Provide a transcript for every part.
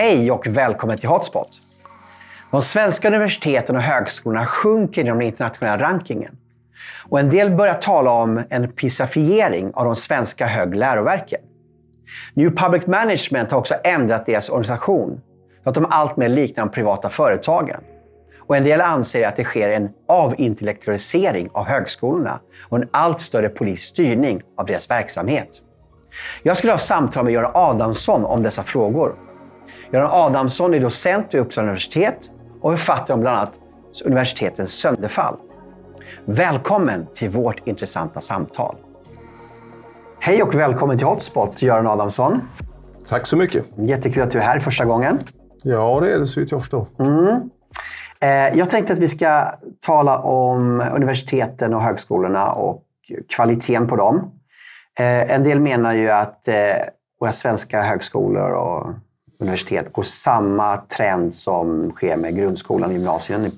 Hej och välkommen till Hotspot. De svenska universiteten och högskolorna sjunker i den internationella rankingen. Och en del börjar tala om en pisafiering av de svenska högläroverken. New Public Management har också ändrat deras organisation så att de alltmer liknar de privata företagen. Och en del anser att det sker en avintellektualisering av högskolorna och en allt större politisk styrning av deras verksamhet. Jag skulle ha samtal med Göran Adamsson om dessa frågor. Göran Adamsson är docent vid Uppsala universitet och författare om bland annat universitetens sönderfall. Välkommen till vårt intressanta samtal. Hej och välkommen till Hotspot, Göran Adamsson. Tack så mycket. Jättekul att du är här första gången. Ja, det är det så vitt jag förstår. Mm. Eh, jag tänkte att vi ska tala om universiteten och högskolorna och kvaliteten på dem. Eh, en del menar ju att eh, våra svenska högskolor och universitet går samma trend som sker med grundskolan och gymnasien.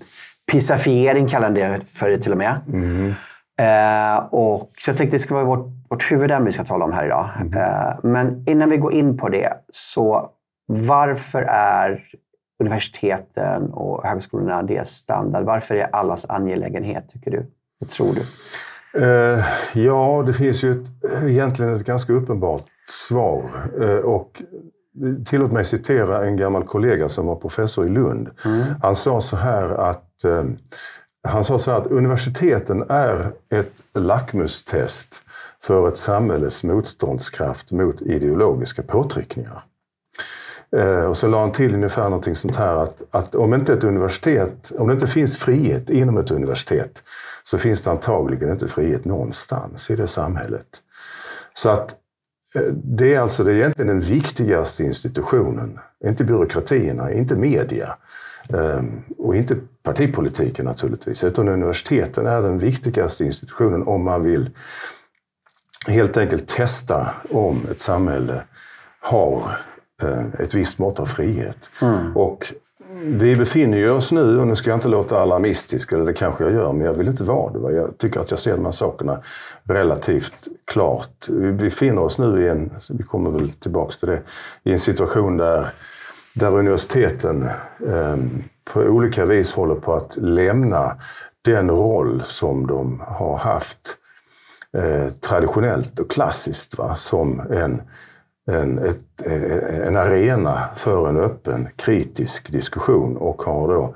Pisafiering kallar det för det till och med. Mm. Eh, och, så jag tänkte det ska vara vårt, vårt huvudämne vi ska tala om här idag. Mm. Eh, men innan vi går in på det, så varför är universiteten och högskolorna det standard? Varför är allas angelägenhet, tycker du? Vad tror du? Eh, ja, det finns ju ett, egentligen ett ganska uppenbart svar. Eh, och Tillåt mig citera en gammal kollega som var professor i Lund. Mm. Han sa så här att eh, han sa så att universiteten är ett lackmustest för ett samhälles motståndskraft mot ideologiska påtryckningar. Eh, och så la han till ungefär någonting sånt här att, att om inte ett universitet, om det inte finns frihet inom ett universitet så finns det antagligen inte frihet någonstans i det samhället. Så att det är alltså det är egentligen den viktigaste institutionen. Inte byråkratierna, inte media ehm, och inte partipolitiken naturligtvis. Utan universiteten är den viktigaste institutionen om man vill helt enkelt testa om ett samhälle har eh, ett visst mått av frihet. Mm. Och vi befinner oss nu, och nu ska jag inte låta alarmistisk, eller det kanske jag gör, men jag vill inte vara det. Jag tycker att jag ser de här sakerna relativt klart. Vi befinner oss nu i en, vi kommer väl tillbaka till det, i en situation där, där universiteten eh, på olika vis håller på att lämna den roll som de har haft eh, traditionellt och klassiskt va? som en en, ett, eh, en arena för en öppen kritisk diskussion och har då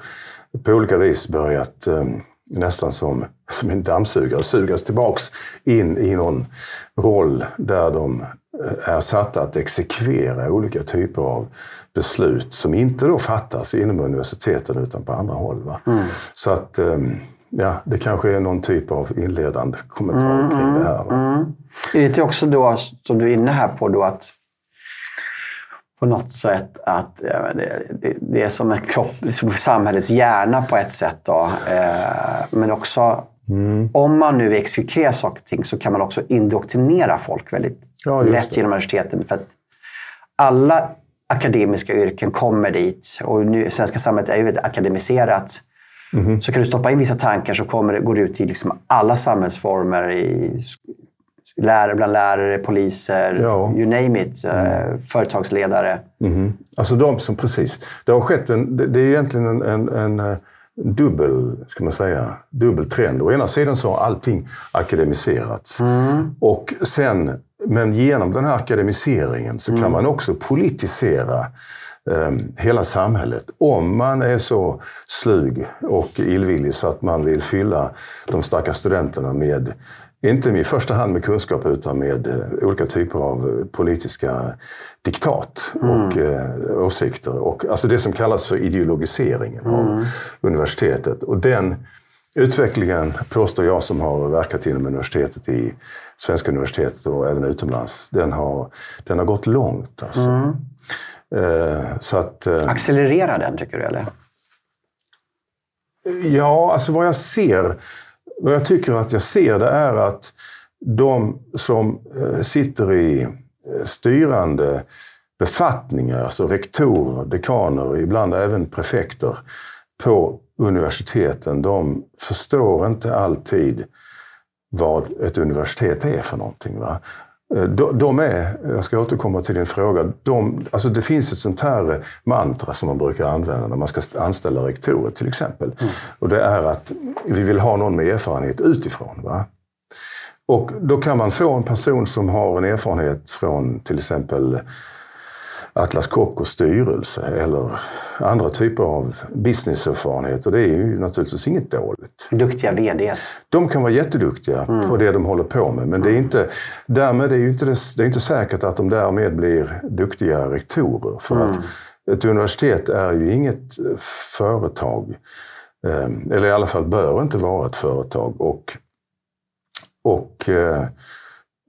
på olika vis börjat um, nästan som, som en dammsugare sugas tillbaks in i någon roll där de eh, är satta att exekvera olika typer av beslut som inte då fattas inom universiteten utan på andra håll. Mm. Så att ja, det kanske är någon typ av inledande kommentar mm, kring det här. Mm. Är det också då, som du är inne här på, då att på något sätt att det, är som en kropp, liksom samhällets hjärna på ett sätt. Då. Eh, men också, mm. om man nu exekverar saker och ting så kan man också indoktrinera folk väldigt ja, lätt genom universiteten. För att alla akademiska yrken kommer dit och nu, svenska samhället är ju väldigt akademiserat. Mm. Så kan du stoppa in vissa tankar så kommer det, går det ut i liksom alla samhällsformer. I lärare bland lärare, poliser, ja. you name it. Mm. Företagsledare. Mm. Alltså de som, precis. Det har skett en, det, är egentligen en, en, en eh, dubbel, ska man säga, dubbel trend. Å ena sidan så har allting akademiserats. Mm. Och sen, men genom den här akademiseringen så kan mm. man också politisera um, hela samhället. Om man är så slug och illvillig så att man vill fylla de stackars studenterna med inte i första hand med kunskap utan med eh, olika typer av eh, politiska diktat och mm. eh, åsikter. Och, alltså det som kallas för ideologiseringen mm. av universitetet. Och den utvecklingen, påstår jag som har verkat inom universitetet i svenska universitetet och även utomlands, den har, den har gått långt. Alltså. Mm. Så att, Accelererar den, tycker du? Eller? Ja, alltså vad jag ser vad jag tycker att jag ser det är att de som eh, sitter i eh, styrande befattningar, alltså rektorer, dekaner, ibland även prefekter på universiteten, de förstår inte alltid vad ett universitet är för någonting. Va? Eh, de, de är, jag ska återkomma till din fråga, de, alltså det finns ett sånt här mantra som man brukar använda när man ska anställa rektorer till exempel. Mm. Och det är att vi vill ha någon med erfarenhet utifrån. Va? Och då kan man få en person som har en erfarenhet från till exempel Atlas Copcos styrelse eller andra typer av businesserfarenhet. Och det är ju naturligtvis inget dåligt. Duktiga VDs. De kan vara jätteduktiga mm. på det de håller på med. Men det är inte, därmed är ju inte det, det är inte säkert att de därmed blir duktiga rektorer. För mm. att ett universitet är ju inget företag. Eh, eller i alla fall bör inte vara ett företag. Och, och eh,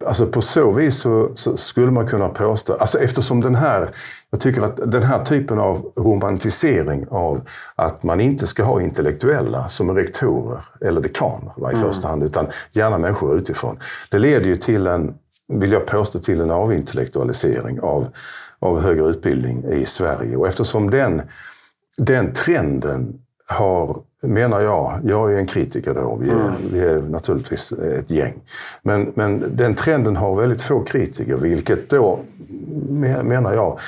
Alltså på så vis så, så, skulle man kunna påstå, alltså eftersom den här, jag tycker att den här typen av romantisering av att man inte ska ha intellektuella som är rektorer eller dekaner va, i mm. första hand, utan gärna människor utifrån. Det leder ju till en, vill jag påstå, till en avintellektualisering av, av högre utbildning i Sverige. Och eftersom den, den trenden har, menar jag, jag är en kritiker då, vi är, mm. vi är naturligtvis ett gäng. Men, men den trenden har väldigt få kritiker, vilket då, menar jag,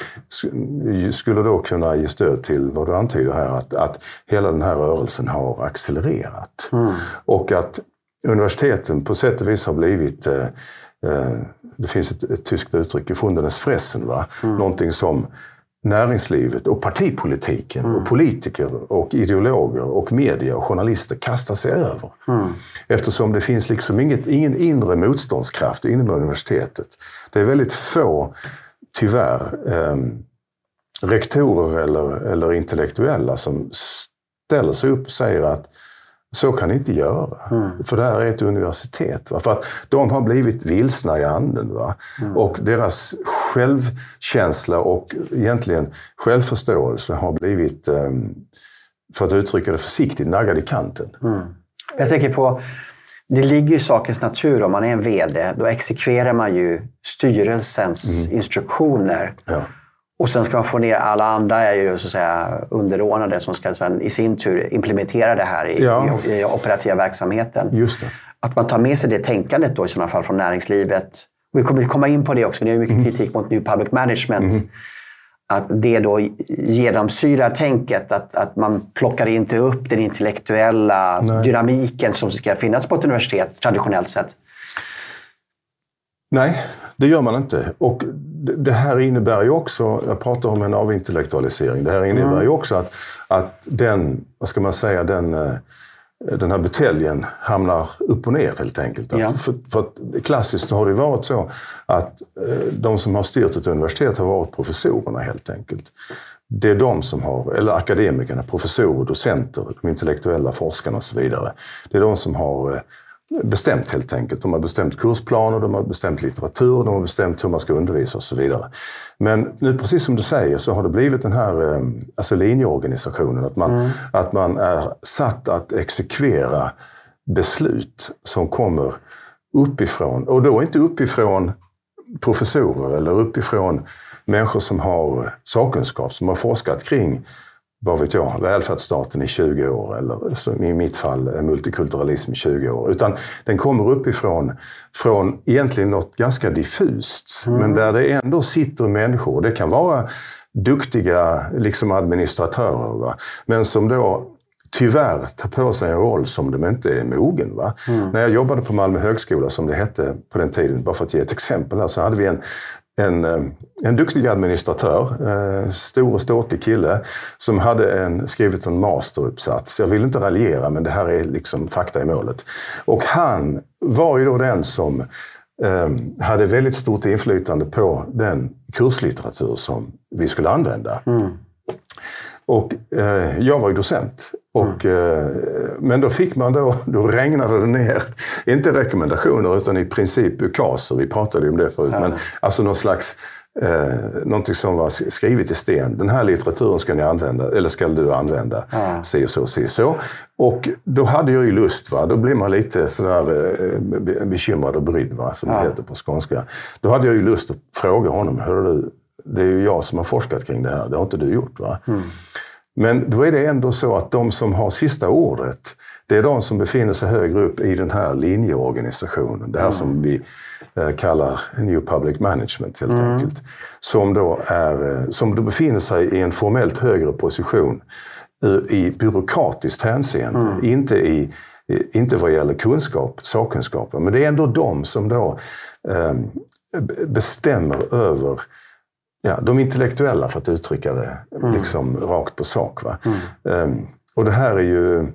skulle då kunna ge stöd till vad du antyder här, att, att hela den här rörelsen har accelererat. Mm. Och att universiteten på sätt och vis har blivit eh, eh det finns ett, ett tyskt uttryck, gefundenes fressen. Va? Mm. Någonting som näringslivet och partipolitiken mm. och politiker och ideologer och media och journalister kastar sig över. Mm. Eftersom det finns liksom inget, ingen inre motståndskraft inom universitetet. Det är väldigt få, tyvärr, eh, rektorer eller, eller intellektuella som ställer sig upp och säger att så kan ni inte göra. Mm. För det här är ett universitet. Va? För att de har blivit vilsna i anden. Va? Mm. Och deras självkänsla och egentligen självförståelse har blivit, ehm, för att uttrycka det försiktigt, naggad i kanten. Mm. Jag tänker på, det ligger i sakens natur om man är en VD. Då exekverar man ju styrelsens mm. instruktioner. Ja. Och sen ska man få ner, alla andra är ju så att säga underordnade som ska sen i sin tur implementera det här i, ja. i, i operativa verksamheten. Att man tar med sig det tänkandet då i sådana fall från näringslivet. Vi kommer komma in på det också, för det är mycket mm. kritik mot New Public Management. Mm. Att det då genomsyrar tänket, att, att man plockar inte upp den intellektuella Nej. dynamiken som ska finnas på ett universitet traditionellt sett. Nej, det gör man inte. Och det här innebär ju också, jag pratar om en avintellektualisering, det här innebär mm. ju också att, att den, vad ska man säga, den, eh, den här buteljen hamnar upp och ner helt enkelt. Ja. För, för att klassiskt har det varit så att eh, de som har styrt ett universitet har varit professorerna helt enkelt. Det är de som har, eller akademikerna, professorer, docenter, de intellektuella forskarna och så vidare. Det är de som har eh, bestämt helt enkelt. De har bestämt kursplaner, de har bestämt litteratur, de har bestämt hur man ska undervisa och så vidare. Men nu precis som du säger så har det blivit den här eh, alltså linjeorganisationen. Att man, mm. att man är satt att exekvera beslut som kommer uppifrån. Och då inte uppifrån professorer eller uppifrån människor som har sakkunskap, som har forskat kring vad vet jag, välfärdsstaten i 20 år eller som i mitt fall multikulturalism i 20 år. Utan den kommer uppifrån från egentligen något ganska diffust. Mm. Men där det ändå sitter människor. Det kan vara duktiga liksom administratörer. Va? Men som då tyvärr tar på sig en roll som de inte är mogen. Va? Mm. När jag jobbade på Malmö högskola, som det hette på den tiden, bara för att ge ett exempel, här, så hade vi en en, eh, en duktig administratör, eh, stor och ståtlig kille, som hade en, skrivit en masteruppsats. Jag vill inte raljera, men det här är liksom fakta i målet. Och han var ju då den som eh, hade väldigt stort inflytande på den kurslitteratur som vi skulle använda. Mm. Och eh, jag var ju docent. Och, mm. eh, men då fick man då, då regnade det ner, inte rekommendationer utan i princip ukaser. Vi pratade ju om det förut. Ja. Men alltså någon slags, eh, någonting som var skrivet i sten. Den här litteraturen ska ni använda, eller ska du använda. Ja. Si och så, si så. Och då hade jag ju lust. Va? Då blir man lite sådär eh, bekymrad och brydd, va? som ja. det heter på skånska. Då hade jag ju lust att fråga honom, hör du, det är ju jag som har forskat kring det här, det har inte du gjort. va? Mm. Men då är det ändå så att de som har sista ordet, det är de som befinner sig högre upp i den här linjeorganisationen. Det här mm. som vi eh, kallar New Public Management helt mm. enkelt. Som då, är, eh, som då befinner sig i en formellt högre position i byråkratiskt hänseende. Mm. Inte, i, inte vad gäller kunskap, sakkunskapen. Men det är ändå de som då eh, bestämmer över ja, de intellektuella, för att uttrycka det mm. liksom rakt på sak. Va? Mm. Um, och det här är ju...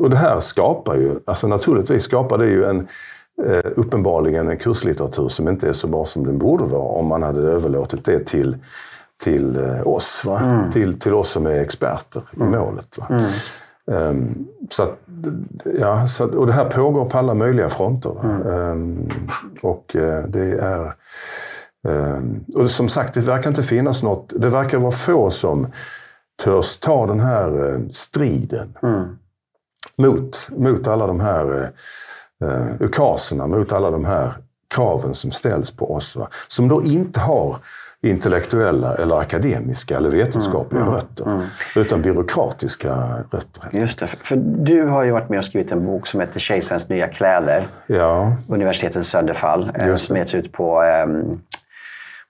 Och det här skapar ju, alltså naturligtvis skapar det ju en, uh, uppenbarligen en kurslitteratur som inte är så bra som den borde vara om man hade överlåtit det till, till uh, oss. Va? Mm. Till, till oss som är experter i mm. målet. Va? Um, så att, ja, så att, och det här pågår på alla möjliga fronter. Um, och uh, det är och som sagt, det verkar inte finnas något. Det verkar vara få som törs ta den här eh, striden mm. mot, mot alla de här uh, ukaserna, mot alla de här kraven som ställs på oss. Va? Som då inte har intellektuella eller akademiska eller vetenskapliga mm, mm, rötter. Mm. Utan byråkratiska rötter. Just det. För du har ju varit med och skrivit en bok som heter Kejsarens nya kläder. Ja. Universitetens sönderfall. Som getts ut på um,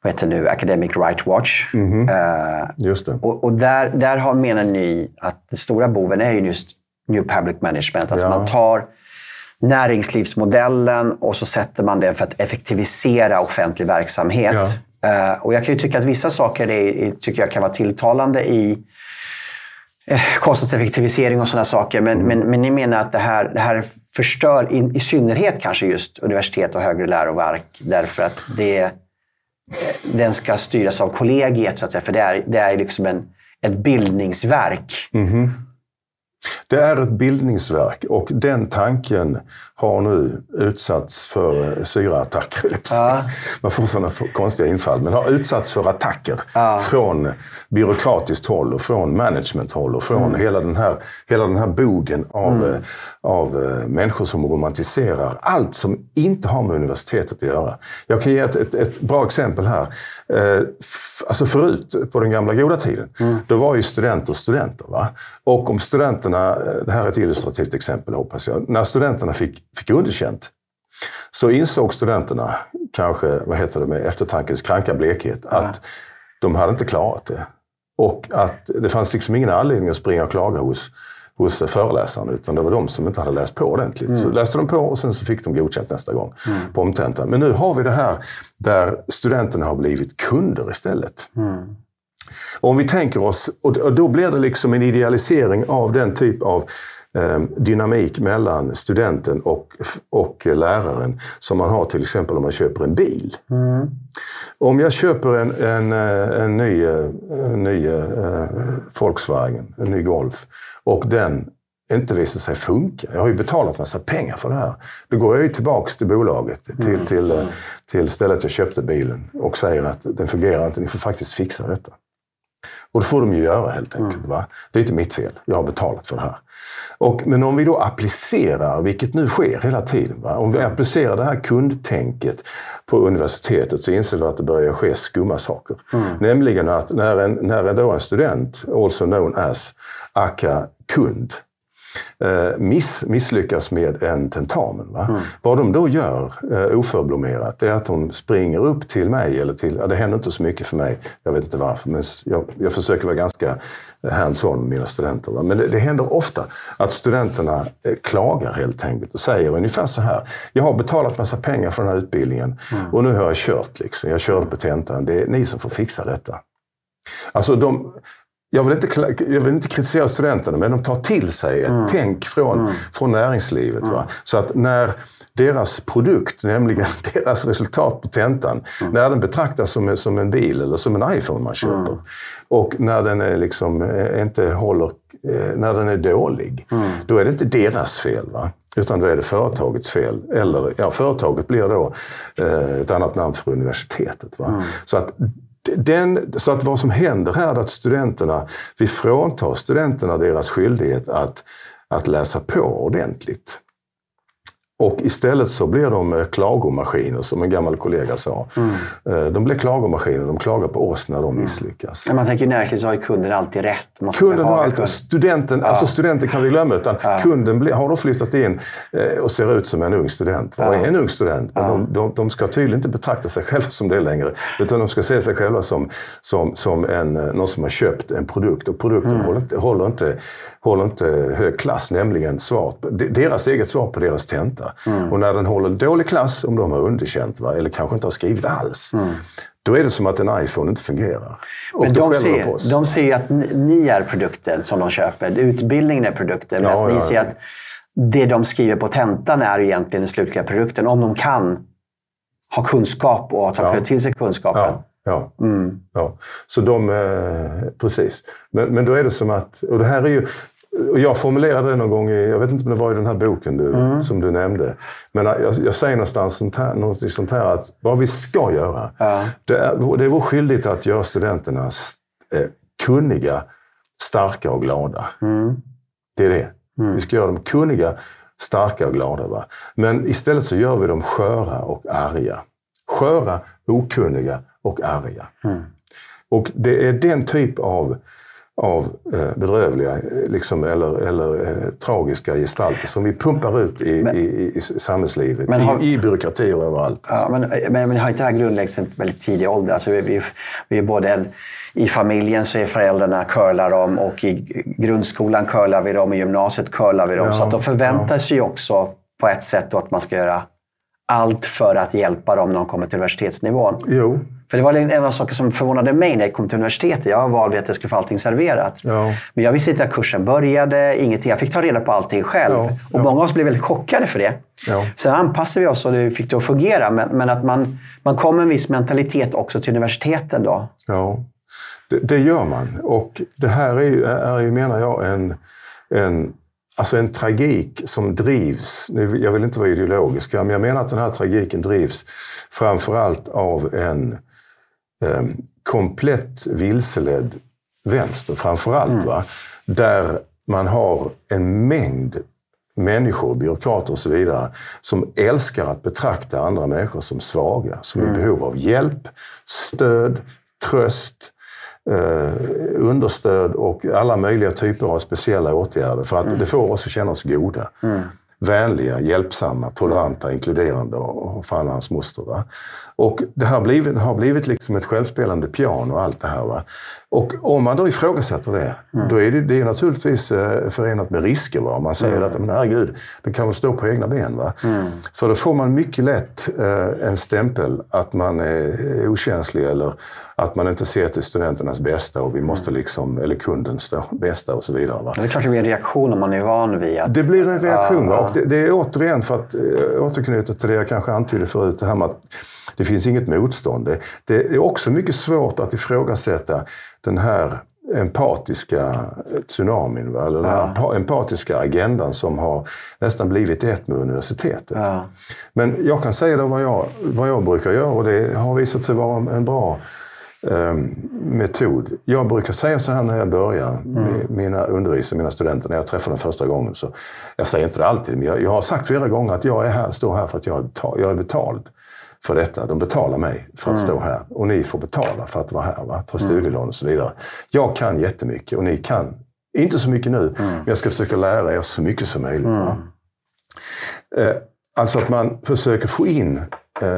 vad heter nu, Academic Right Watch. Mm -hmm. uh, just det. Och, och, där, där har, menar ni att den stora boven är just New Public Management. Alltså ja. man tar näringslivsmodellen och så sätter man den för att effektivisera offentlig verksamhet. Ja. Uh, och jag kan ju tycka att vissa saker är, tycker jag kan vara tilltalande i eh, kostnadseffektivisering och sådana saker. Men, mm. men, men ni menar att det här, det här förstör in, i synnerhet kanske just universitet och högre läroverk därför att det den ska styras av kollegiet, så att säga, för det är, det är liksom en, ett bildningsverk. Mm -hmm. Det är ett bildningsverk och den tanken har nu utsatts för eh, syraattacker. Ja. Man får sådana konstiga infall. Men har utsatts för attacker ja. från byråkratiskt håll och från managementhåll och från mm. hela, den här, hela den här bogen av, mm. Eh, av eh, människor som romantiserar allt som inte har med universitetet att göra. Jag kan ge ett, ett, ett bra exempel här. Alltså förut, på den gamla goda tiden, mm. då var ju studenter studenter. Va? Och om studenterna, det här är ett illustrativt exempel hoppas jag, när studenterna fick fick underkänt. Så insåg studenterna, kanske vad heter det med eftertankens kranka blekhet, ja. att de hade inte klarat det. Och att det fanns liksom ingen anledning att springa och klaga hos, hos föreläsaren, utan det var de som inte hade läst på ordentligt. Mm. Så läste de på och sen så fick de godkänt nästa gång mm. på omtentan. Men nu har vi det här där studenterna har blivit kunder istället. Mm. Om vi tänker oss, och då blir det liksom en idealisering av den typ av Eh, dynamik mellan studenten och, och läraren som man har till exempel om man köper en bil. Mm. Om jag köper en, en, eh, en ny, eh, en ny uh, Volkswagen, en ny Golf, och den inte visar sig funka. Jag har ju betalat massa pengar för det här. Då går jag ju tillbaks till bolaget, till, mm. till, till stället jag köpte bilen och säger att den fungerar inte, ni får faktiskt fixa detta. Och det får de ju göra helt enkelt. Mm. Va? Det är inte mitt fel. Jag har betalat för det här. Och, men om vi då applicerar, vilket nu sker hela tiden, va? om vi applicerar det här kundtänket på universitetet så inser vi att det börjar ske skumma saker. Mm. Nämligen att när en, när då en student, also known as aka kund, miss, misslyckas med en tentamen. Va? Mm. Vad de då gör eh, oförblommerat är att de springer upp till mig. Eller till, ja, det händer inte så mycket för mig, jag vet inte varför, men jag, jag försöker vara ganska hands-on med mina studenter. Va? Men det, det händer ofta att studenterna eh, klagar helt enkelt och säger ungefär så här. Jag har betalat massa pengar för den här utbildningen mm. och nu har jag kört. Liksom. Jag körde på tentan. Det är ni som får fixa detta. Alltså de, jag vill, inte, jag vill inte kritisera studenterna, men de tar till sig ett mm. tänk från, mm. från näringslivet. Mm. Så att när deras produkt, nämligen deras resultat på tentan, mm. när den betraktas som, som en bil eller som en iPhone man köper mm. och när den är liksom, eh, inte håller, eh, när den är dålig, mm. då är det inte deras fel. Va? Utan då är det företagets fel. Eller ja, företaget blir då eh, ett annat namn för universitetet. Va? Så att den, så att vad som händer här är att studenterna, vi fråntar studenterna deras skyldighet att, att läsa på ordentligt och istället så blir de eh, klagomaskiner, som en gammal kollega sa. Mm. De blir klagomaskiner. De klagar på oss när de mm. misslyckas. Men man tänker i näringslivet så har ju kunden alltid rätt. Man kunden har alltid... Studenten, ja. alltså studenten kan vi glömma. Utan ja. Kunden har då flyttat in eh, och ser ut som en ung student. Ja. Och är en ung student. Men ja. de, de, de, ska tydligen inte betrakta sig själva som det längre. Utan de ska se sig själva som, som, som en, någon som har köpt en produkt. Och produkten mm. håller, inte, håller, inte, håller inte hög klass. Nämligen svar, deras eget svar på deras tenta. Mm. Och när den håller dålig klass, om de har underkänt va? eller kanske inte har skrivit alls, mm. då är det som att en iPhone inte fungerar. Och Men de ser, de ser att ni är produkten som de köper. Utbildningen är produkten. Ja, ja, ni ser att det de skriver på tentan är egentligen den slutliga produkten. Om de kan ha kunskap och ta ja. till sig kunskapen. Ja. Ja. Mm. ja. Så de, eh, precis. Men, men då är det som att, och det här är ju, och jag formulerade det någon gång, i, jag vet inte om det var i den här boken du, mm. som du nämnde. Men jag, jag säger någonstans sånt här, något sånt här att vad vi ska göra, ja. det, är, det är vår skyldighet att göra studenterna eh, kunniga, starka och glada. Mm. Det är det. Mm. Vi ska göra dem kunniga, starka och glada. Va? Men istället så gör vi dem sköra och arga. Sköra, okunniga och arga. Mm. Och det är den typ av av eh, bedrövliga eh, liksom, eller, eller eh, tragiska gestalter som vi pumpar ut i, men, i, i samhällslivet, har, i, i byråkrati och överallt. Ja, men, men, men har inte det här grundläggts i väldigt tidig ålder? Alltså, vi, vi, vi är både en, i familjen så är föräldrarna curlar dem och i grundskolan curlar vi dem, i gymnasiet curlar vi dem. Ja, så att de förväntar ja. sig också på ett sätt att man ska göra allt för att hjälpa dem när de kommer till universitetsnivån. Jo. För det var en av de saker som förvånade mig när jag kom till universitetet. Jag valde att jag skulle få allting serverat. Ja. Men jag visste inte att kursen började, ingenting. Jag fick ta reda på allting själv. Ja. Och många av oss blev väldigt chockade för det. Ja. Sen anpassade vi oss och det fick det att fungera. Men, men att man, man kom med en viss mentalitet också till universiteten då. Ja, det, det gör man. Och det här är ju, är ju menar jag, en, en Alltså en tragik som drivs, jag vill inte vara ideologisk, men jag menar att den här tragiken drivs framförallt av en eh, komplett vilseledd vänster, framförallt. Mm. Va? Där man har en mängd människor, byråkrater och så vidare, som älskar att betrakta andra människor som svaga, som mm. är i behov av hjälp, stöd, tröst, eh, understöd och alla möjliga typer av speciella åtgärder för att mm. det får oss att känna oss goda. Mm vänliga, hjälpsamma, toleranta, inkluderande och fan hans moster. Va? Och det har blivit, har blivit liksom ett självspelande piano och allt det här. Va? Och om man då ifrågasätter det, mm. då är det, det är naturligtvis eh, förenat med risker. Va? Man säger mm. att, men herregud, den kan väl stå på egna ben. Va? Mm. För då får man mycket lätt eh, en stämpel att man är okänslig eller att man inte ser till studenternas bästa och vi måste mm. liksom, eller kundens bästa och så vidare. Va? Det är klart det blir en reaktion om man är van vid att... Det blir en reaktion. Ja, och det, det, är återigen, för att äh, återknyta till det jag kanske antydde förut, det här med att det finns inget motstånd. Det, det är också mycket svårt att ifrågasätta den här empatiska tsunamin, va? eller ja. den här empatiska agendan som har nästan blivit ett med universitetet. Ja. Men jag kan säga då vad jag, vad jag brukar göra och det har visat sig vara en bra metod. Jag brukar säga så här när jag börjar mm. mina undervisare, mina studenter, när jag träffar dem första gången. Så jag säger inte det alltid, men jag, jag har sagt flera gånger att jag är här, står här för att jag, jag är betald för detta. De betalar mig för att mm. stå här och ni får betala för att vara här, va? ta mm. studielån och så vidare. Jag kan jättemycket och ni kan inte så mycket nu, mm. men jag ska försöka lära er så mycket som möjligt. Va? Mm. Eh, alltså att man försöker få in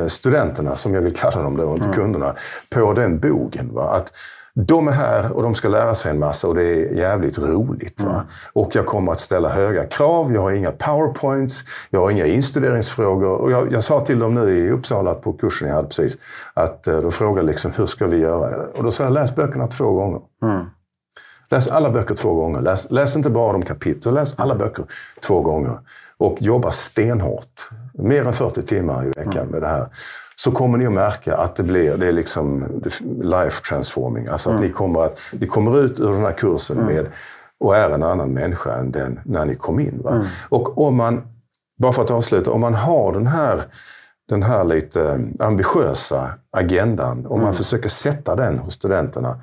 studenterna, som jag vill kalla dem då, inte mm. kunderna, på den bogen. Va? Att de är här och de ska lära sig en massa och det är jävligt roligt. Mm. Och jag kommer att ställa höga krav. Jag har inga powerpoints, jag har inga instuderingsfrågor. Och jag, jag sa till dem nu i Uppsala på kursen jag hade precis, att eh, de frågade liksom, hur ska vi göra? Och då sa jag, läs böckerna två gånger. Mm. Läs alla böcker två gånger. Läs, läs inte bara de kapitel, läs alla böcker två gånger. Och jobba stenhårt mer än 40 timmar i veckan mm. med det här, så kommer ni att märka att det blir det är liksom life transforming. Alltså att mm. ni, kommer att, ni kommer ut ur den här kursen mm. med och är en annan människa än den när ni kom in. Va? Och om man, bara för att avsluta, om man har den här, den här lite ambitiösa agendan, om man mm. försöker sätta den hos studenterna,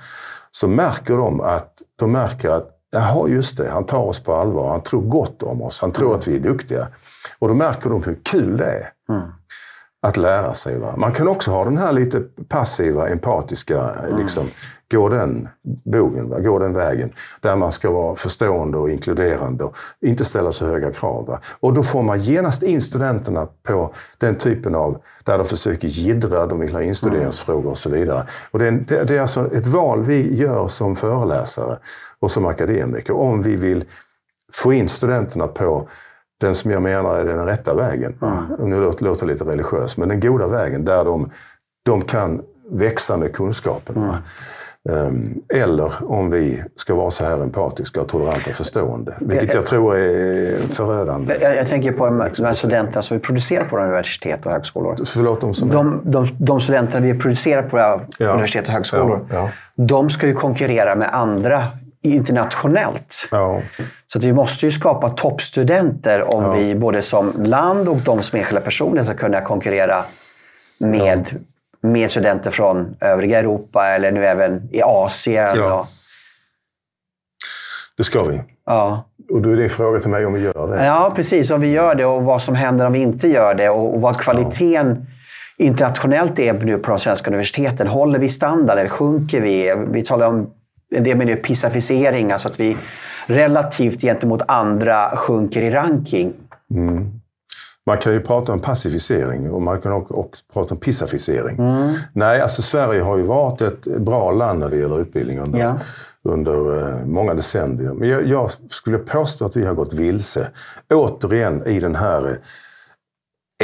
så märker de att, de märker att Jaha, just det. Han tar oss på allvar. Han tror gott om oss. Han tror mm. att vi är duktiga. Och då märker de hur kul det är. Mm att lära sig. Va? Man kan också ha den här lite passiva, empatiska, mm. liksom, gå den bogen, va? gå den vägen. Där man ska vara förstående och inkluderande och inte ställa så höga krav. Va? Och då får man genast in studenterna på den typen av, där de försöker jiddra, de vill ha instuderingsfrågor och så vidare. Och det, är, det är alltså ett val vi gör som föreläsare och som akademiker om vi vill få in studenterna på den som jag menar är den rätta vägen. Mm. Nu låter, låter lite religiös, men den goda vägen där de, de kan växa med kunskapen. Mm. Eller om vi ska vara så här empatiska, toleranta och förstående. Vilket jag, jag tror är förödande. Jag, jag tänker på de, här studenterna som vi producerar på våra universitet och högskolor. Förlåt, de, som de, de, de studenterna vi producerar på våra ja. universitet och högskolor. Ja. Ja. De ska ju konkurrera med andra internationellt. Ja. Så vi måste ju skapa toppstudenter om ja. vi både som land och de som enskilda personer ska kunna konkurrera med, ja. med studenter från övriga Europa eller nu även i Asien. Ja. Det ska vi. Ja. Och då är din fråga till mig om vi gör det. Ja, precis. Om vi gör det och vad som händer om vi inte gör det och, och vad kvaliteten internationellt är nu på de svenska universiteten. Håller vi standard eller sjunker vi? Vi talar om en del med pisaficering, alltså att vi relativt gentemot andra sjunker i ranking. Mm. Man kan ju prata om pacificering och man kan också prata om pissaficering. Mm. Nej, alltså Sverige har ju varit ett bra land när det gäller utbildning under, ja. under eh, många decennier. Men jag, jag, skulle påstå att vi har gått vilse, återigen, i den här eh,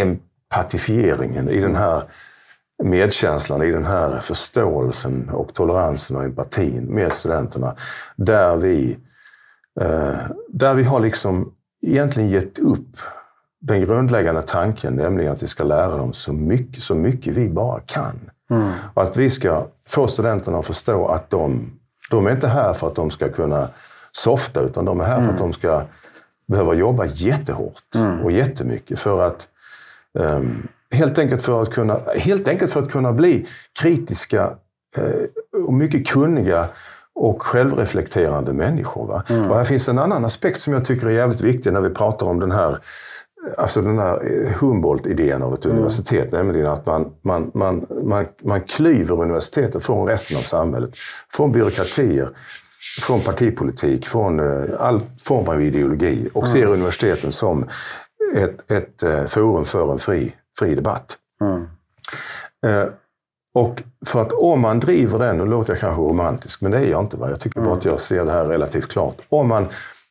empatifieringen, i den här medkänslan, i den här förståelsen och toleransen och empatin med studenterna. Där vi, eh, där vi har liksom egentligen gett upp den grundläggande tanken, nämligen att vi ska lära dem så mycket, så mycket vi bara kan. Mm. Och att vi ska få studenterna att förstå att de, de är inte här för att de ska kunna softa, utan de är här mm. för att mm. de ska behöva jobba jättehårt mm. och jättemycket för att um, Helt enkelt för att kunna, helt enkelt för att kunna bli kritiska eh, och mycket kunniga och självreflekterande människor. Va? Mm. Och här finns en annan aspekt som jag tycker är jävligt viktig när vi pratar om den här Alltså den här eh, Humboldt-idén av ett mm. universitet, nämligen att man, man, man, man, man klyver universitetet från resten av samhället. Från byråkratier, från partipolitik, från eh, all form av ideologi och mm. ser universiteten som ett, ett forum för en fri fri debatt. Mm. Eh, och för att om man driver den, nu låter jag kanske romantisk, men det är jag inte. Va? Jag tycker mm. bara att jag ser det här relativt klart. Om man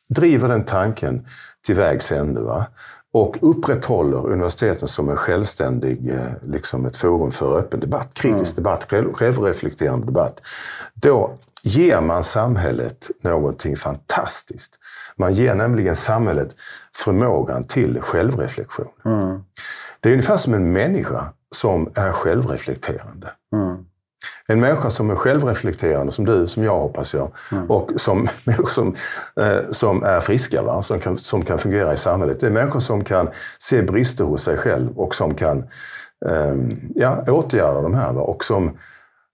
driver den tanken till vägs ände va? och upprätthåller universiteten som en självständig, eh, liksom ett forum för öppen debatt, kritisk mm. debatt, själv, självreflekterande debatt. Då ger man samhället någonting fantastiskt. Man ger nämligen samhället förmågan till självreflektion. Mm. Det är ungefär som en människa som är självreflekterande. Mm. En människa som är självreflekterande, som du, som jag hoppas jag, mm. och som, som, eh, som är friska, va? Som, kan, som kan fungera i samhället. Det är människor som kan se brister hos sig själv och som kan eh, ja, åtgärda de här. Va? Och som,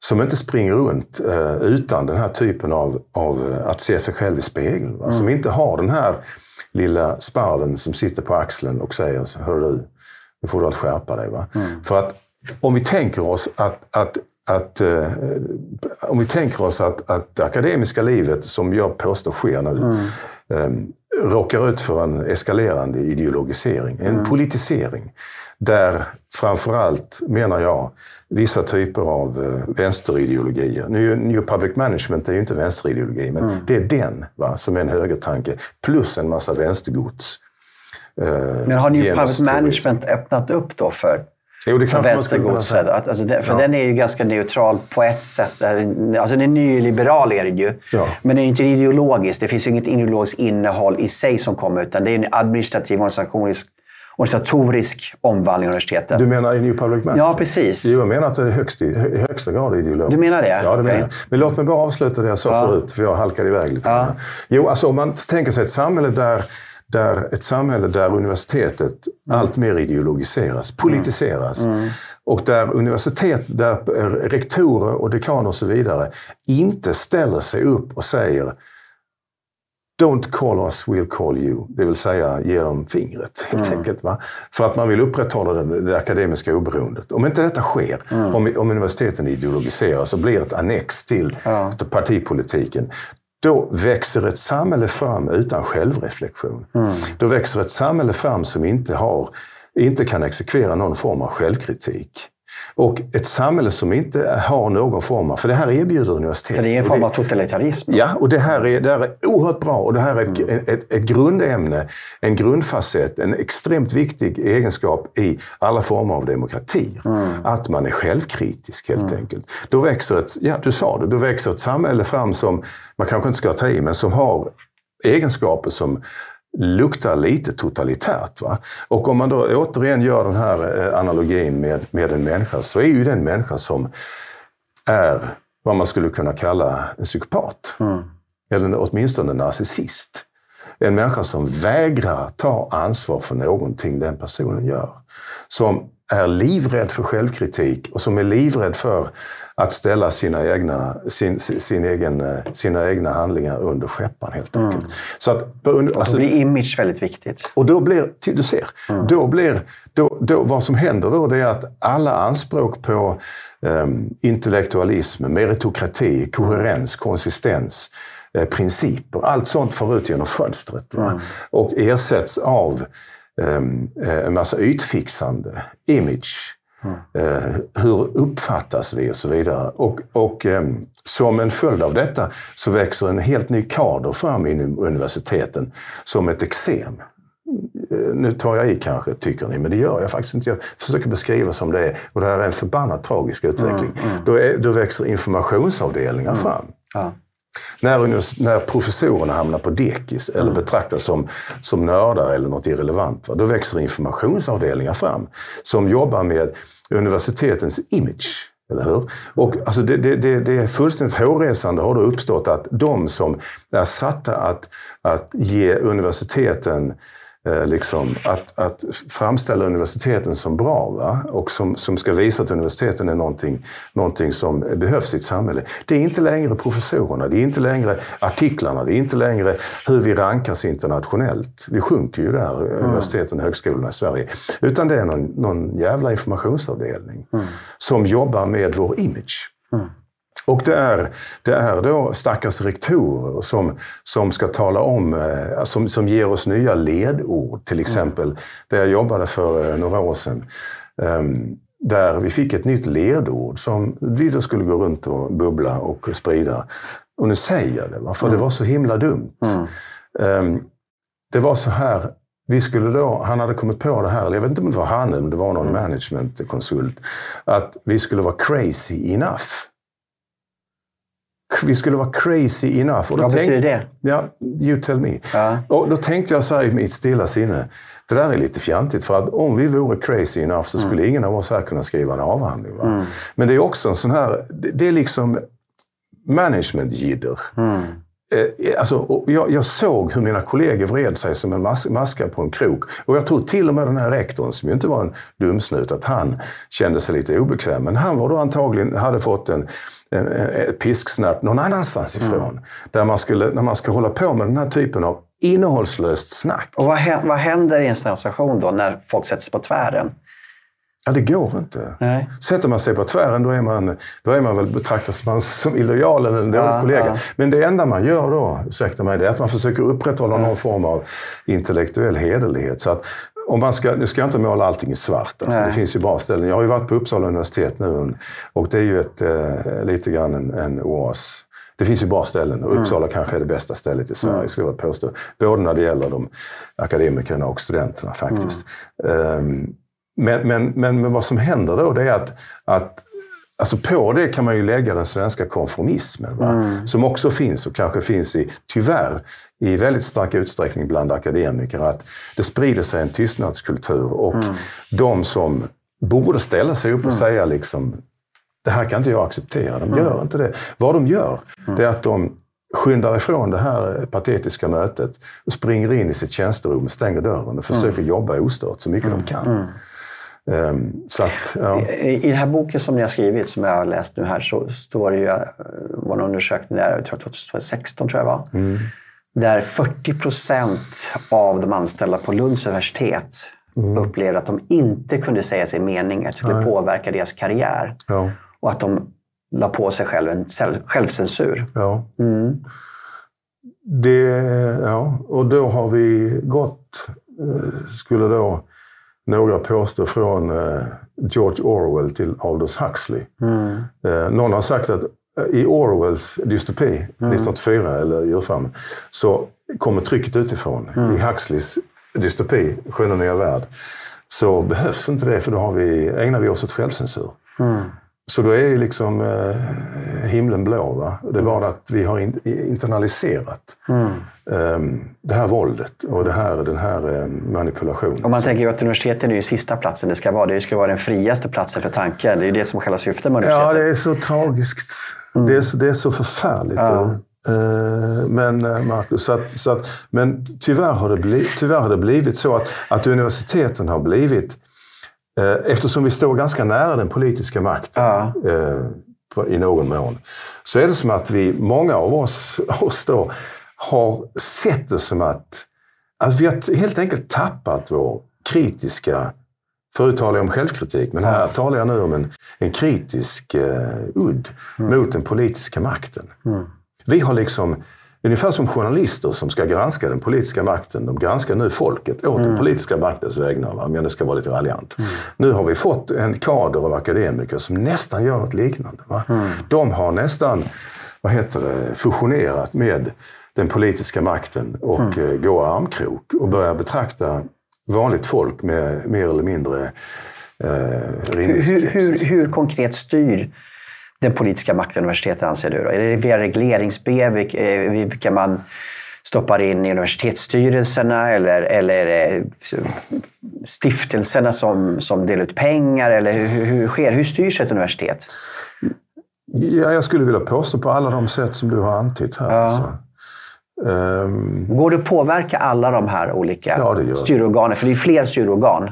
som inte springer runt eh, utan den här typen av, av eh, att se sig själv i spegeln. Mm. Som inte har den här lilla sparven som sitter på axeln och säger, hör du, nu får du att skärpa dig. Va? Mm. För att om vi tänker oss att, att, att uh, om vi tänker oss att, att det akademiska livet, som jag påstår sker nu, mm. um, råkar ut för en eskalerande ideologisering, en mm. politisering. Där framförallt, menar jag, vissa typer av uh, vänsterideologier. Nu, New Public Management är ju inte vänsterideologi, men mm. det är den va, som är en högertanke. Plus en massa vänstergods Eh, Men har New Private Management öppnat upp då för Jo, det kan vänstergodset. Alltså för ja. den är ju ganska neutral på ett sätt. Alltså den är nyliberal är det ju. Ja. Men den är inte ideologisk. Det finns ju inget ideologiskt innehåll i sig som kommer. Utan det är en administrativ organisatorisk, organisatorisk omvandling av universitetet. Du menar i New Public Management? Ja, precis. Jo, jag menar att det är högst, i högsta grad ideologiskt. Du menar det? Ja, det menar jag. Men låt mig bara avsluta det jag sa ja. förut, för jag halkade iväg lite. Ja. Jo, alltså om man tänker sig ett samhälle där där ett samhälle där universitetet mm. allt mer ideologiseras, politiseras. Mm. Mm. Och där universitet, där rektorer och dekaner och så vidare inte ställer sig upp och säger Don't call us, we'll call you. Det vill säga ge dem fingret helt mm. enkelt. Va? För att man vill upprätthålla det, det akademiska oberoendet. Om inte detta sker, mm. om, om universiteten ideologiseras och blir ett annex till ja. partipolitiken, då växer ett samhälle fram utan självreflektion. Mm. Då växer ett samhälle fram som inte, har, inte kan exekvera någon form av självkritik. Och ett samhälle som inte har någon form av... För det här erbjuder universitetet. För det är en form av totalitarism. Ja, och det här är, det här är oerhört bra. Och det här är ett, mm. ett, ett grundämne, en grundfacett, en extremt viktig egenskap i alla former av demokrati. Mm. Att man är självkritisk helt mm. enkelt. Då växer ett, ja du sa det, då växer ett samhälle fram som, man kanske inte ska ta i, men som har egenskaper som luktar lite totalitärt. Va? Och om man då återigen gör den här eh, analogin med, med en människa så är ju den människa som är vad man skulle kunna kalla en psykopat. Mm. Eller åtminstone en narcissist. En människa som vägrar ta ansvar för någonting den personen gör. Som är livrädd för självkritik och som är livrädd för att ställa sina egna, sin, sin egen, eh, sina egna handlingar under skeppan helt mm. enkelt. Mm. Så att, alltså, då blir image väldigt viktigt. Och då blir, du ser, mm. då blir, då, då, vad som händer då det är att alla anspråk på um, intellektualism, meritokrati, koherens, konsistens, eh, principer, allt sånt får ut genom fönstret. Mm. Och ersätts av um, en massa ytfixande image Eh, hur uppfattas vi och så vidare. Och, och eh, som en följd av detta så växer en helt ny kader fram inom universiteten som ett eksem. Eh, nu tar jag i kanske, tycker ni, men det gör jag faktiskt inte. Jag försöker beskriva som det är. Och det här är en förbannat tragisk utveckling. Mm, mm. Då, är, då växer informationsavdelningar mm. fram. Ja. När, när professorerna hamnar på dekis eller betraktas som, som nördar eller något irrelevant, va? då växer informationsavdelningar fram som jobbar med universitetens image. Eller hur? Och alltså det, det, det, är fullständigt hårresande har då uppstått att de som är satta att, att ge universiteten liksom, att, att framställa universiteten som bra va? och som, som ska visa att universiteten är någonting, någonting som behövs i ett samhälle. Det är inte längre professorerna, det är inte längre artiklarna, det är inte längre hur vi rankas internationellt. Vi sjunker ju där, mm. universiteten och högskolorna i Sverige. Utan det är någon, någon jävla informationsavdelning mm. som jobbar med vår image. Mm. Och det är, det är då stackars rektorer som, som ska tala om, eh, som, som ger oss nya ledord. Till exempel, mm. där jag jobbade för eh, några år sedan. Um, där vi fick ett nytt ledord som vi då skulle gå runt och bubbla och sprida. Och nu säger jag det, för mm. det var så himla dumt. Mm. Um, det var så här, vi skulle då, han hade kommit på det här, jag vet inte om det var han om det var någon mm. managementkonsult, att vi skulle vara crazy enough vi skulle vara crazy enough. Och Vad tänkte, betyder det? Ja, you tell me. Ja. Och då tänkte jag så här i mitt stilla sinne. Det där är lite fjantigt, för att om vi vore crazy enough så skulle mm. ingen av oss här kunna skriva en avhandling. Mm. Men det är också en sån här... Det är liksom management-jidder. Mm. Eh, alltså, jag, jag, såg hur mina kollegor vred sig som en mas maska på en krok. Och jag tror till och med den här rektorn, som ju inte var en dumsnut, att han kände sig lite obekväm. Men han var då antagligen, hade fått en, en, ett pisksnärt någon annanstans ifrån. Mm. Där man skulle, när man ska hålla på med den här typen av innehållslöst snack. Och vad, vad händer i en sån situation då, när folk sätter sig på tvären? Ja, det går inte. Nej. Sätter man sig på tvären, då är man, då är man väl betraktad som, som illojal eller en dålig ja, kollega. Ja. Men det enda man gör då, ursäkta mig, det är att man försöker upprätthålla ja. någon form av intellektuell hederlighet. Så att om man ska, nu ska jag inte måla allting i svart. Alltså, det finns ju bra ställen. Jag har ju varit på Uppsala universitet nu och det är ju ett, eh, lite grann en, en oas. Det finns ju bra ställen och Uppsala mm. kanske är det bästa stället i Sverige, mm. skulle jag påstå. Både när det gäller de akademikerna och studenterna faktiskt. Mm. Um, men, men, men, men vad som händer då, det är att, att Alltså på det kan man ju lägga den svenska konformismen. Mm. Som också finns och kanske finns i, tyvärr, i väldigt stark utsträckning bland akademiker. Att det sprider sig en tystnadskultur och mm. de som borde ställa sig upp och mm. säga liksom, det här kan inte jag acceptera. De gör inte det. Vad de gör, mm. det är att de skyndar ifrån det här patetiska mötet och springer in i sitt tjänsterum, stänger dörren och försöker mm. jobba ostört så mycket de kan. Um, så att, ja. I, I den här boken som ni har skrivit, som jag har läst nu här, så står det ju, eh, var en undersökning där, jag tror 2016 tror jag var, mm. där 40 procent av de anställda på Lunds universitet mm. upplevde att de inte kunde säga sin mening, att det skulle Nej. påverka deras karriär. Ja. Och att de la på sig själv en självcensur. Ja. Mm. Det, ja, och då har vi gått, eh, skulle då några påstå, från eh, George Orwell till Aldous Huxley. Mm. Eh, någon har sagt att i Orwells dystopi, mm. 1984 eller Djurfarmen, så kommer trycket utifrån. Mm. I Huxleys dystopi, Sköna nya värld, så behövs inte det för då har vi, ägnar vi oss åt självcensur. Mm. Så då är ju liksom eh, himlen blå. Va? Det är bara att vi har in, internaliserat mm. eh, det här våldet och det här, den här eh, manipulationen. Och man tänker ju att universiteten är ju sista platsen det ska vara. Det ska vara den friaste platsen för tanken. Det är ju det som är själva syftet med universitetet. Ja, det är så tragiskt. Mm. Det, är så, det är så förfärligt. Ja. Eh, men eh, Marcus, så att, så att, men tyvärr har, det blivit, tyvärr har det blivit så att, att universiteten har blivit eftersom vi står ganska nära den politiska makten ja. Eh, i någon mån, så är det som att vi, många av oss, oss då, har sett det som att, att vi har helt enkelt tappat vår kritiska Förut talade jag om självkritik, men här talar jag nu om en, en kritisk uh, udd mm. mot den politiska makten. Mm. Vi har liksom Ungefär som journalister som ska granska den politiska makten. De granskar nu folket åt mm. den politiska maktens vägnar, om jag nu ska vara lite raljant. Mm. Nu har vi fått en kader av akademiker som nästan gör något liknande. Mm. De har nästan vad heter det, fusionerat med den politiska makten och mm. Eh, går armkrok och börjar betrakta vanligt folk med mer eller mindre eh, hur, hur, hur konkret styr den politiska makten universitetet anser du? Då? Är det via regleringsbrev, eh, vilka man stoppar in i universitetsstyrelserna eller, eller är det stiftelserna som, som delar ut pengar? Eller hur, hur sker Hur styrs ett universitet? Ja, jag skulle vilja påstå på alla de sätt som du har antytt här. Ja. Alltså. Um, Går det att påverka alla de här olika ja, styrorganen? För det är fler styrorgan.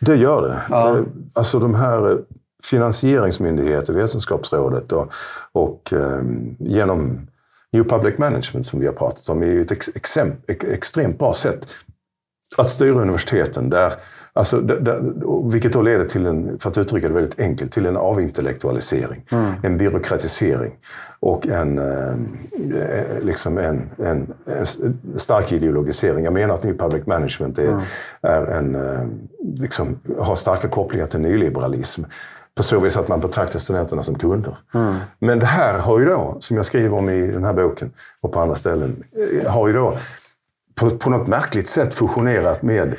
Det gör det. Ja. Alltså de här finansieringsmyndigheter, Vetenskapsrådet och, och eh, genom New Public Management som vi har pratat om är ju ett ex, ex, extremt bra sätt att styra universiteten. Där, alltså, där, där, vilket då leder till, en, för att uttrycka det väldigt enkelt, till en avintellektualisering. Mm. En byråkratisering och en, eh, liksom en, en, en, stark ideologisering. Jag menar att New Public Management är, mm. är en, eh, liksom, har starka kopplingar till nyliberalism. På så vis att man betraktar studenterna som kunder. Mm. Men det här har ju då, som jag skriver om i den här boken och på andra ställen, eh, har ju då på, på något märkligt sätt fusionerat med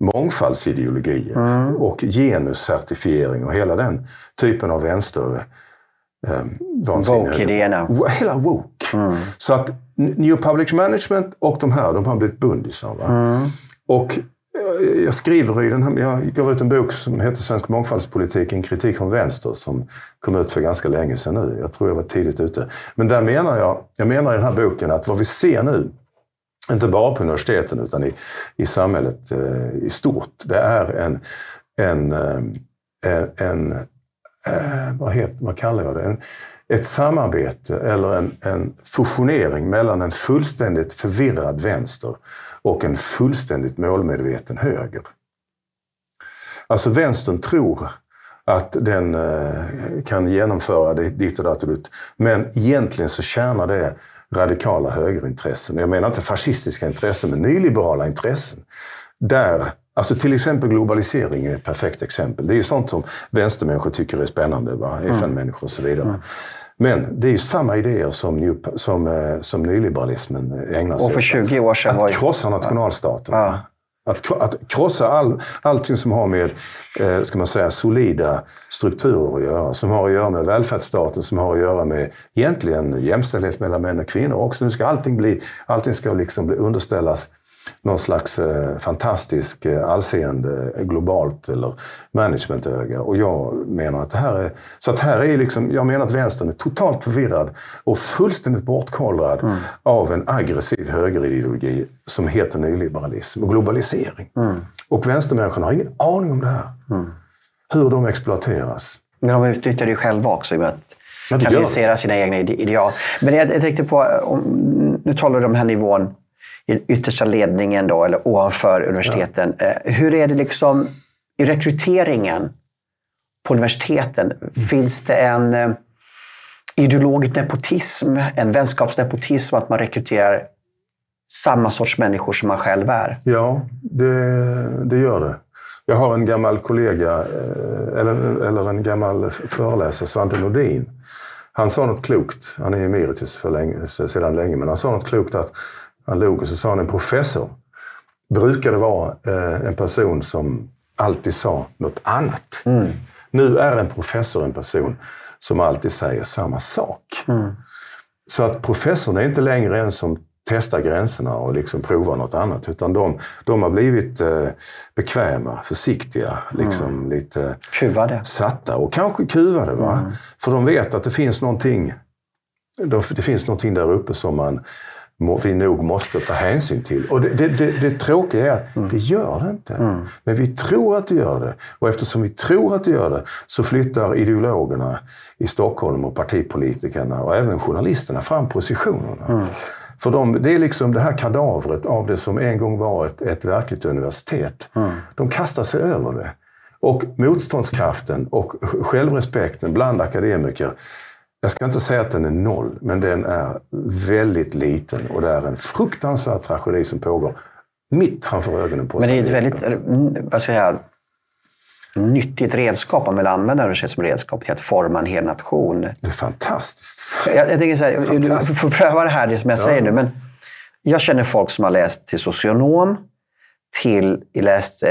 mångfaldsideologier mm. och genuscertifiering och hela den typen av vänster... Eh, Woke-idéerna. Hela woke. Mm. Så att New Public Management och de här, de har blivit bundisar. Mm. Och jag skriver i den här, jag gav ut en bok som heter Svensk mångfaldspolitik, en kritik från vänster, som kom ut för ganska länge sedan nu. Jag tror jag var tidigt ute. Men där menar jag, jag menar i den här boken att vad vi ser nu, inte bara på universiteten utan i, i samhället eh, i stort, det är en, en, eh, en, en eh, vad, heter, vad kallar jag det? En, ett samarbete eller en, en fusionering mellan en fullständigt förvirrad vänster och en fullständigt målmedveten höger. Alltså vänstern tror att den eh, kan genomföra det ditt och datt Men egentligen så tjänar det radikala högerintressen. Jag menar inte fascistiska intressen, men nyliberala intressen. Där, alltså till exempel globalisering är ett perfekt exempel. Det är ju sånt som vänstermänniskor tycker är spännande. Va? Mm. FN-människor och så vidare. Men det är ju samma idéer som, new, som, eh, som nyliberalismen ägnar sig åt. Och för 20 år sedan att var... krossa nationalstaten. Ja. Att, att krossa all, allting som har med eh, ska man säga, solida strukturer att göra. Som har att göra med välfärdsstaten, som har att göra med egentligen jämställdhet mellan män och kvinnor också. Nu ska allting, bli, allting ska liksom bli underställas någon slags eh, fantastisk eh, allseende eh, globalt eller managementöga. Och jag menar att det här är... Så att här är liksom, jag menar att vänstern är totalt förvirrad och fullständigt bortkollrad mm. av en aggressiv högerideologi som heter nyliberalism och globalisering. Mm. Och vänstermänniskorna har ingen aning om det här. Mm. Hur de exploateras. Men de utnyttjar det själva också. Med att Ja, kanalisera sina egna ide- ideal. Men jag, jag tänkte på, om, nu talar du om den här nivån i den yttersta ledningen då, eller ovanför universiteten. Eh, Hur är det liksom i rekryteringen på universiteten? Finns det en eh, ideologisk nepotism, en vänskapsnepotism, att man rekryterar samma sorts människor som man själv är? Ja, det, det gör det. Jag har en gammal kollega, eh, eller, eller en gammal föreläsare, Svante Nordin. Han sa något klokt. Han är emeritus för länge, sedan länge, men han sa något klokt att han log och så sa han en professor brukade vara eh, en person som alltid sa något annat. Nu är en professor en person som alltid säger samma sak. Så att professorn är inte längre en som testar gränserna och liksom provar något annat. Utan de, de har blivit eh, bekväma, försiktiga, liksom lite Kuvade? satta och kanske kuvade. Va? För de vet att det finns någonting, det finns någonting där uppe som man, vi nog måste ta hänsyn till. Och det, det, det, det tråkiga är att det gör det inte. Men vi tror att det gör det. Och eftersom vi tror att det gör det så flyttar ideologerna i Stockholm och partipolitikerna och även journalisterna fram positionerna. För de, det är liksom det här kadavret av det som en gång var ett, ett verkligt universitet. De kastar sig över det. Och motståndskraften och självrespekten bland akademiker, jag ska inte säga att den är noll, men den är väldigt liten. Och det är en fruktansvärd tragedi som pågår mitt framför ögonen på oss. Men det är ett väldigt vad ska jag säga, nyttigt redskap om man vill använda universitet som redskap till att forma en hel nation. Det är fantastiskt. Jag, jag tänker så här, du får pröva det här, det som jag säger nu. Men jag känner folk som har läst till socionom, till läst eh,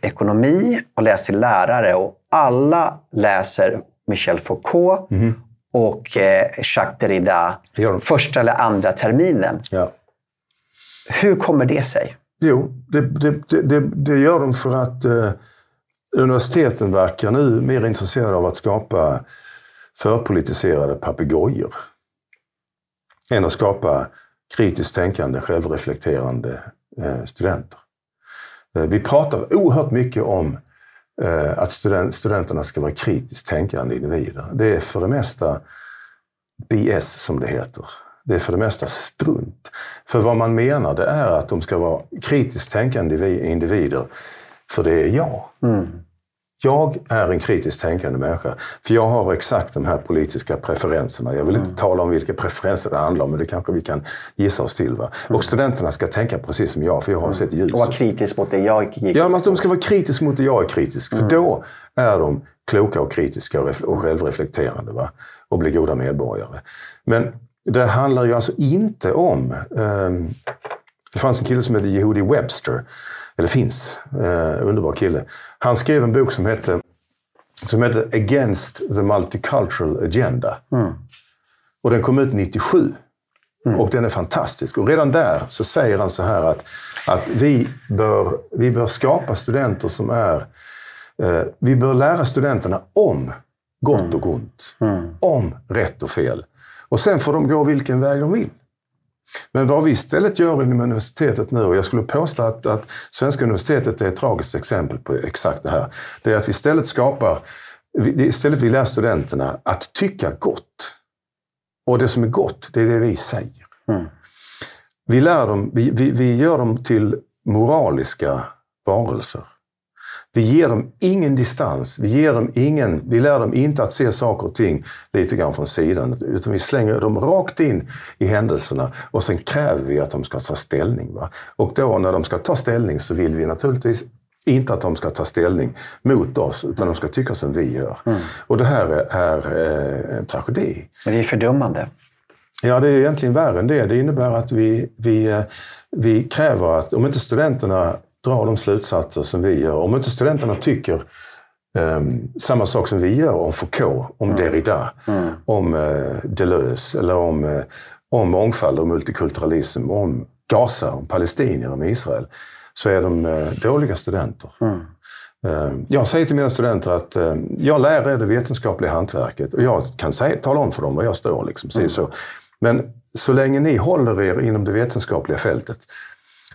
ekonomi och läst till lärare. Och alla läser Michel Foucault och eh, Gör de. första eller andra terminen. Ja. Hur kommer det sig? Jo, det, det, det, det, gör de för att eh, universiteten verkar nu mer intresserade av att skapa förpolitiserade papegojor än att skapa kritiskt tänkande, självreflekterande eh, studenter. Eh, vi pratar oerhört mycket om Eh, att student, studenterna ska vara kritiskt tänkande individer. Det är för det mesta BS som det heter. Det är för det mesta strunt. För vad man menar det är att de ska vara kritiskt tänkande individer. För det är jag. Mm. Jag är en kritiskt tänkande människa. För jag har exakt de här politiska preferenserna. Jag vill inte tala om vilka preferenser det handlar om, men det kanske vi kan gissa oss till. Va? Och studenterna ska tänka precis som jag, för jag har sett ljuset. Och vara kritisk mot det jag gick Ja, men de ska vara kritiska mot det jag är kritisk. För då är de kloka och kritiska och, ref- och självreflekterande. Va? Och blir goda medborgare. Men det handlar ju alltså inte om... ehm, det fanns en kille som hette Yehudi Webster. Eller finns. Eh, underbar kille. Han skrev en bok som hette, som hette Against the Multicultural Agenda. Och den kom ut 97. Och den är fantastisk. Och redan där så säger han så här att, att vi, bör, vi bör skapa studenter som är... Eh, vi bör lära studenterna om gott och ont. Om rätt och fel. Och sen får de gå vilken väg de vill. Men vad vi istället gör inom universitetet nu, och jag skulle påstå att, att svenska universitetet är ett tragiskt exempel på exakt det här. Det är att vi istället skapar, istället vi lär studenterna att tycka gott. Och det som är gott, det är det vi säger. Vi, lär dem, vi, vi, vi gör dem till moraliska varelser. Vi ger dem ingen distans. Vi, ger dem ingen, vi lär dem inte att se saker och ting lite grann från sidan. Utan vi slänger dem rakt in i händelserna och sen kräver vi att de ska ta ställning. Va? Och då när de ska ta ställning så vill vi naturligtvis inte att de ska ta ställning mot oss, utan de ska tycka som vi gör. Och det här är, är eh, en tragedi. Det är fördummande. Ja, det är egentligen värre än det. Det innebär att vi, vi, eh, vi kräver att om inte studenterna drar de slutsatser som vi gör, om inte studenterna tycker ehm, samma sak som vi gör om Foucault, om Derrida, om eh, Deleuze eller om, eh, om mångfald och multikulturalism, om Gaza, om palestinier, om Israel, så är de eh, dåliga studenter. Eh, Jag säger till mina studenter att jag lär er det vetenskapliga hantverket och jag kan säga, tala om för dem var jag står. Liksom, si så. Men så länge ni håller er inom det vetenskapliga fältet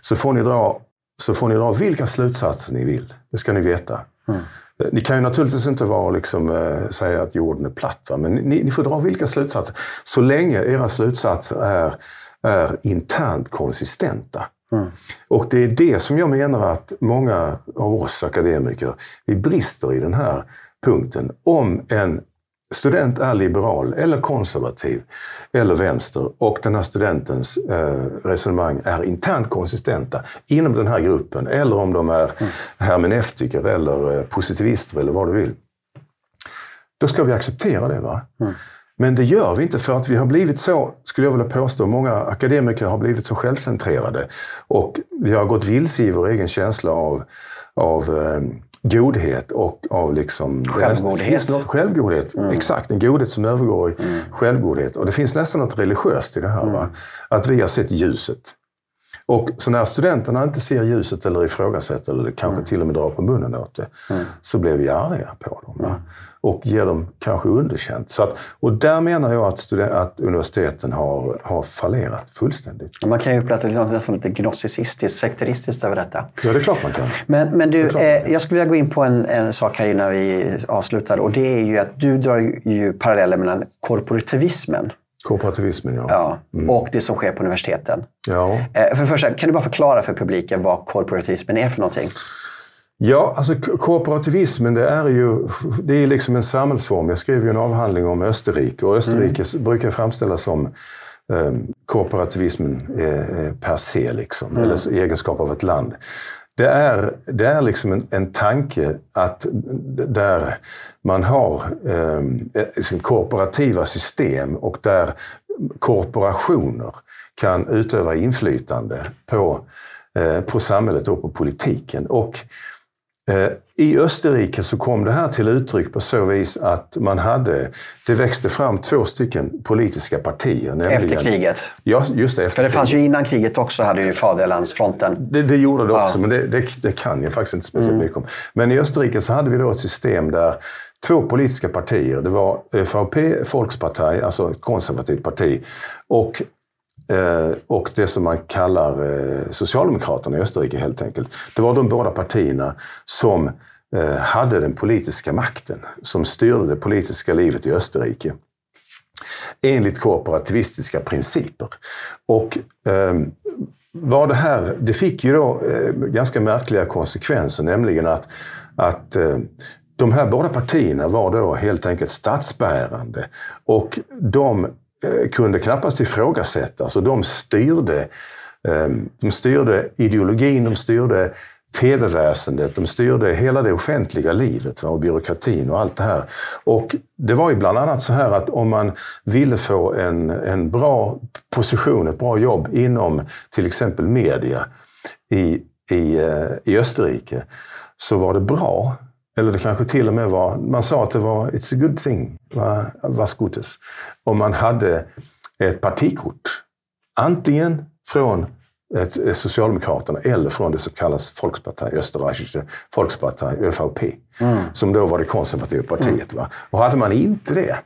så får ni dra, så får ni dra vilka slutsatser ni vill. Det ska ni veta. Ni kan ju naturligtvis inte vara, liksom, eh, säga att jorden är platt, va? men ni, ni får dra vilka slutsatser. Så länge era slutsatser är, är internt konsistenta. Mm. Och det är det som jag menar att många av oss akademiker, vi brister i den här punkten. Om en student är liberal eller konservativ eller vänster och den här studentens eh, resonemang är internt konsistenta inom den här gruppen eller om de är mm. hermeneutiker eller eh, positivister eller vad du vill. Då ska vi acceptera det. va? Mm. Men det gör vi inte för att vi har blivit så, skulle jag vilja påstå, många akademiker har blivit så självcentrerade. Och vi har gått vilse i vår egen känsla av, av eh, godhet och av liksom... Självgodhet. Något, självgodhet, mm. exakt. En godhet som övergår i mm. självgodhet. Och det finns nästan något religiöst i det här. Mm. Va? Att vi har sett ljuset. Och så när studenterna inte ser ljuset eller ifrågasätter eller kanske mm. till och med drar på munnen åt det, mm. så blir vi arga på dem. Mm. Och ger dem kanske underkänt. Så att, och där menar jag att, student, att universiteten har, har fallerat fullständigt. Man kan ju uppleva det nästan lite gnosticistiskt, sekteristiskt över detta. Ja, det är klart man kan. Men, men du, eh, jag skulle vilja gå in på en, en sak här innan vi avslutar. Och det är ju att du drar ju paralleller mellan korporativismen Kooperativismen, ja. ja. Mm. Och det som sker på universiteten. Ja. Eh, för första, kan du bara förklara för publiken vad korporativismen är för någonting? Ja, alltså kooperativismen det är ju det är liksom en samhällsform. Jag skrev ju en avhandling om Österrike och Österrike mm. brukar framställas som eh, kooperativismen eh, per se, liksom, mm. eller egenskap av ett land. Det är, det är liksom en, en tanke att där man har eh, liksom korporativa system och där korporationer kan utöva inflytande på, eh, på samhället och på politiken. Och Eh, I Österrike så kom det här till uttryck på så vis att man hade, det växte fram två stycken politiska partier. Nämligen, efter kriget? Ja, just det. Efter För det fanns ju innan kriget också, hade ju Faderlandsfronten. Det, det gjorde det också, ja. men det, det, det, kan jag faktiskt inte speciellt mm. mycket om. Men i Österrike så hade vi då ett system där två politiska partier, det var VVP, Volkspartei, alltså ett konservativt parti, och Eh, Eh, och det som man kallar eh, Socialdemokraterna i Österrike helt enkelt. Det var de båda partierna som eh, hade den politiska makten, som styrde det politiska livet i Österrike enligt korporativistiska principer. Och eh, det här, det fick ju då eh, ganska märkliga konsekvenser, nämligen att, att eh, de här båda partierna var då helt enkelt statsbärande och de Eh, kunde knappast ifrågasättas och de styrde, eh, de styrde ideologin, de styrde tv-väsendet, de styrde hela det offentliga livet och byråkratin och allt det här. Och det var ju bland annat så här att om man ville få en, en bra position, ett bra jobb inom till exempel media i, i, eh, i Österrike, så var det bra eller det kanske till och med var, man sa att det var it's a good thing, was gutes. Om man hade ett partikort. Antingen från ett, Socialdemokraterna eller från det som kallas Volkspartei, Österreichische Volkspartei, ÖVP. Mm. Som då var det konservativa partiet. Mm. Va? Och hade man inte det,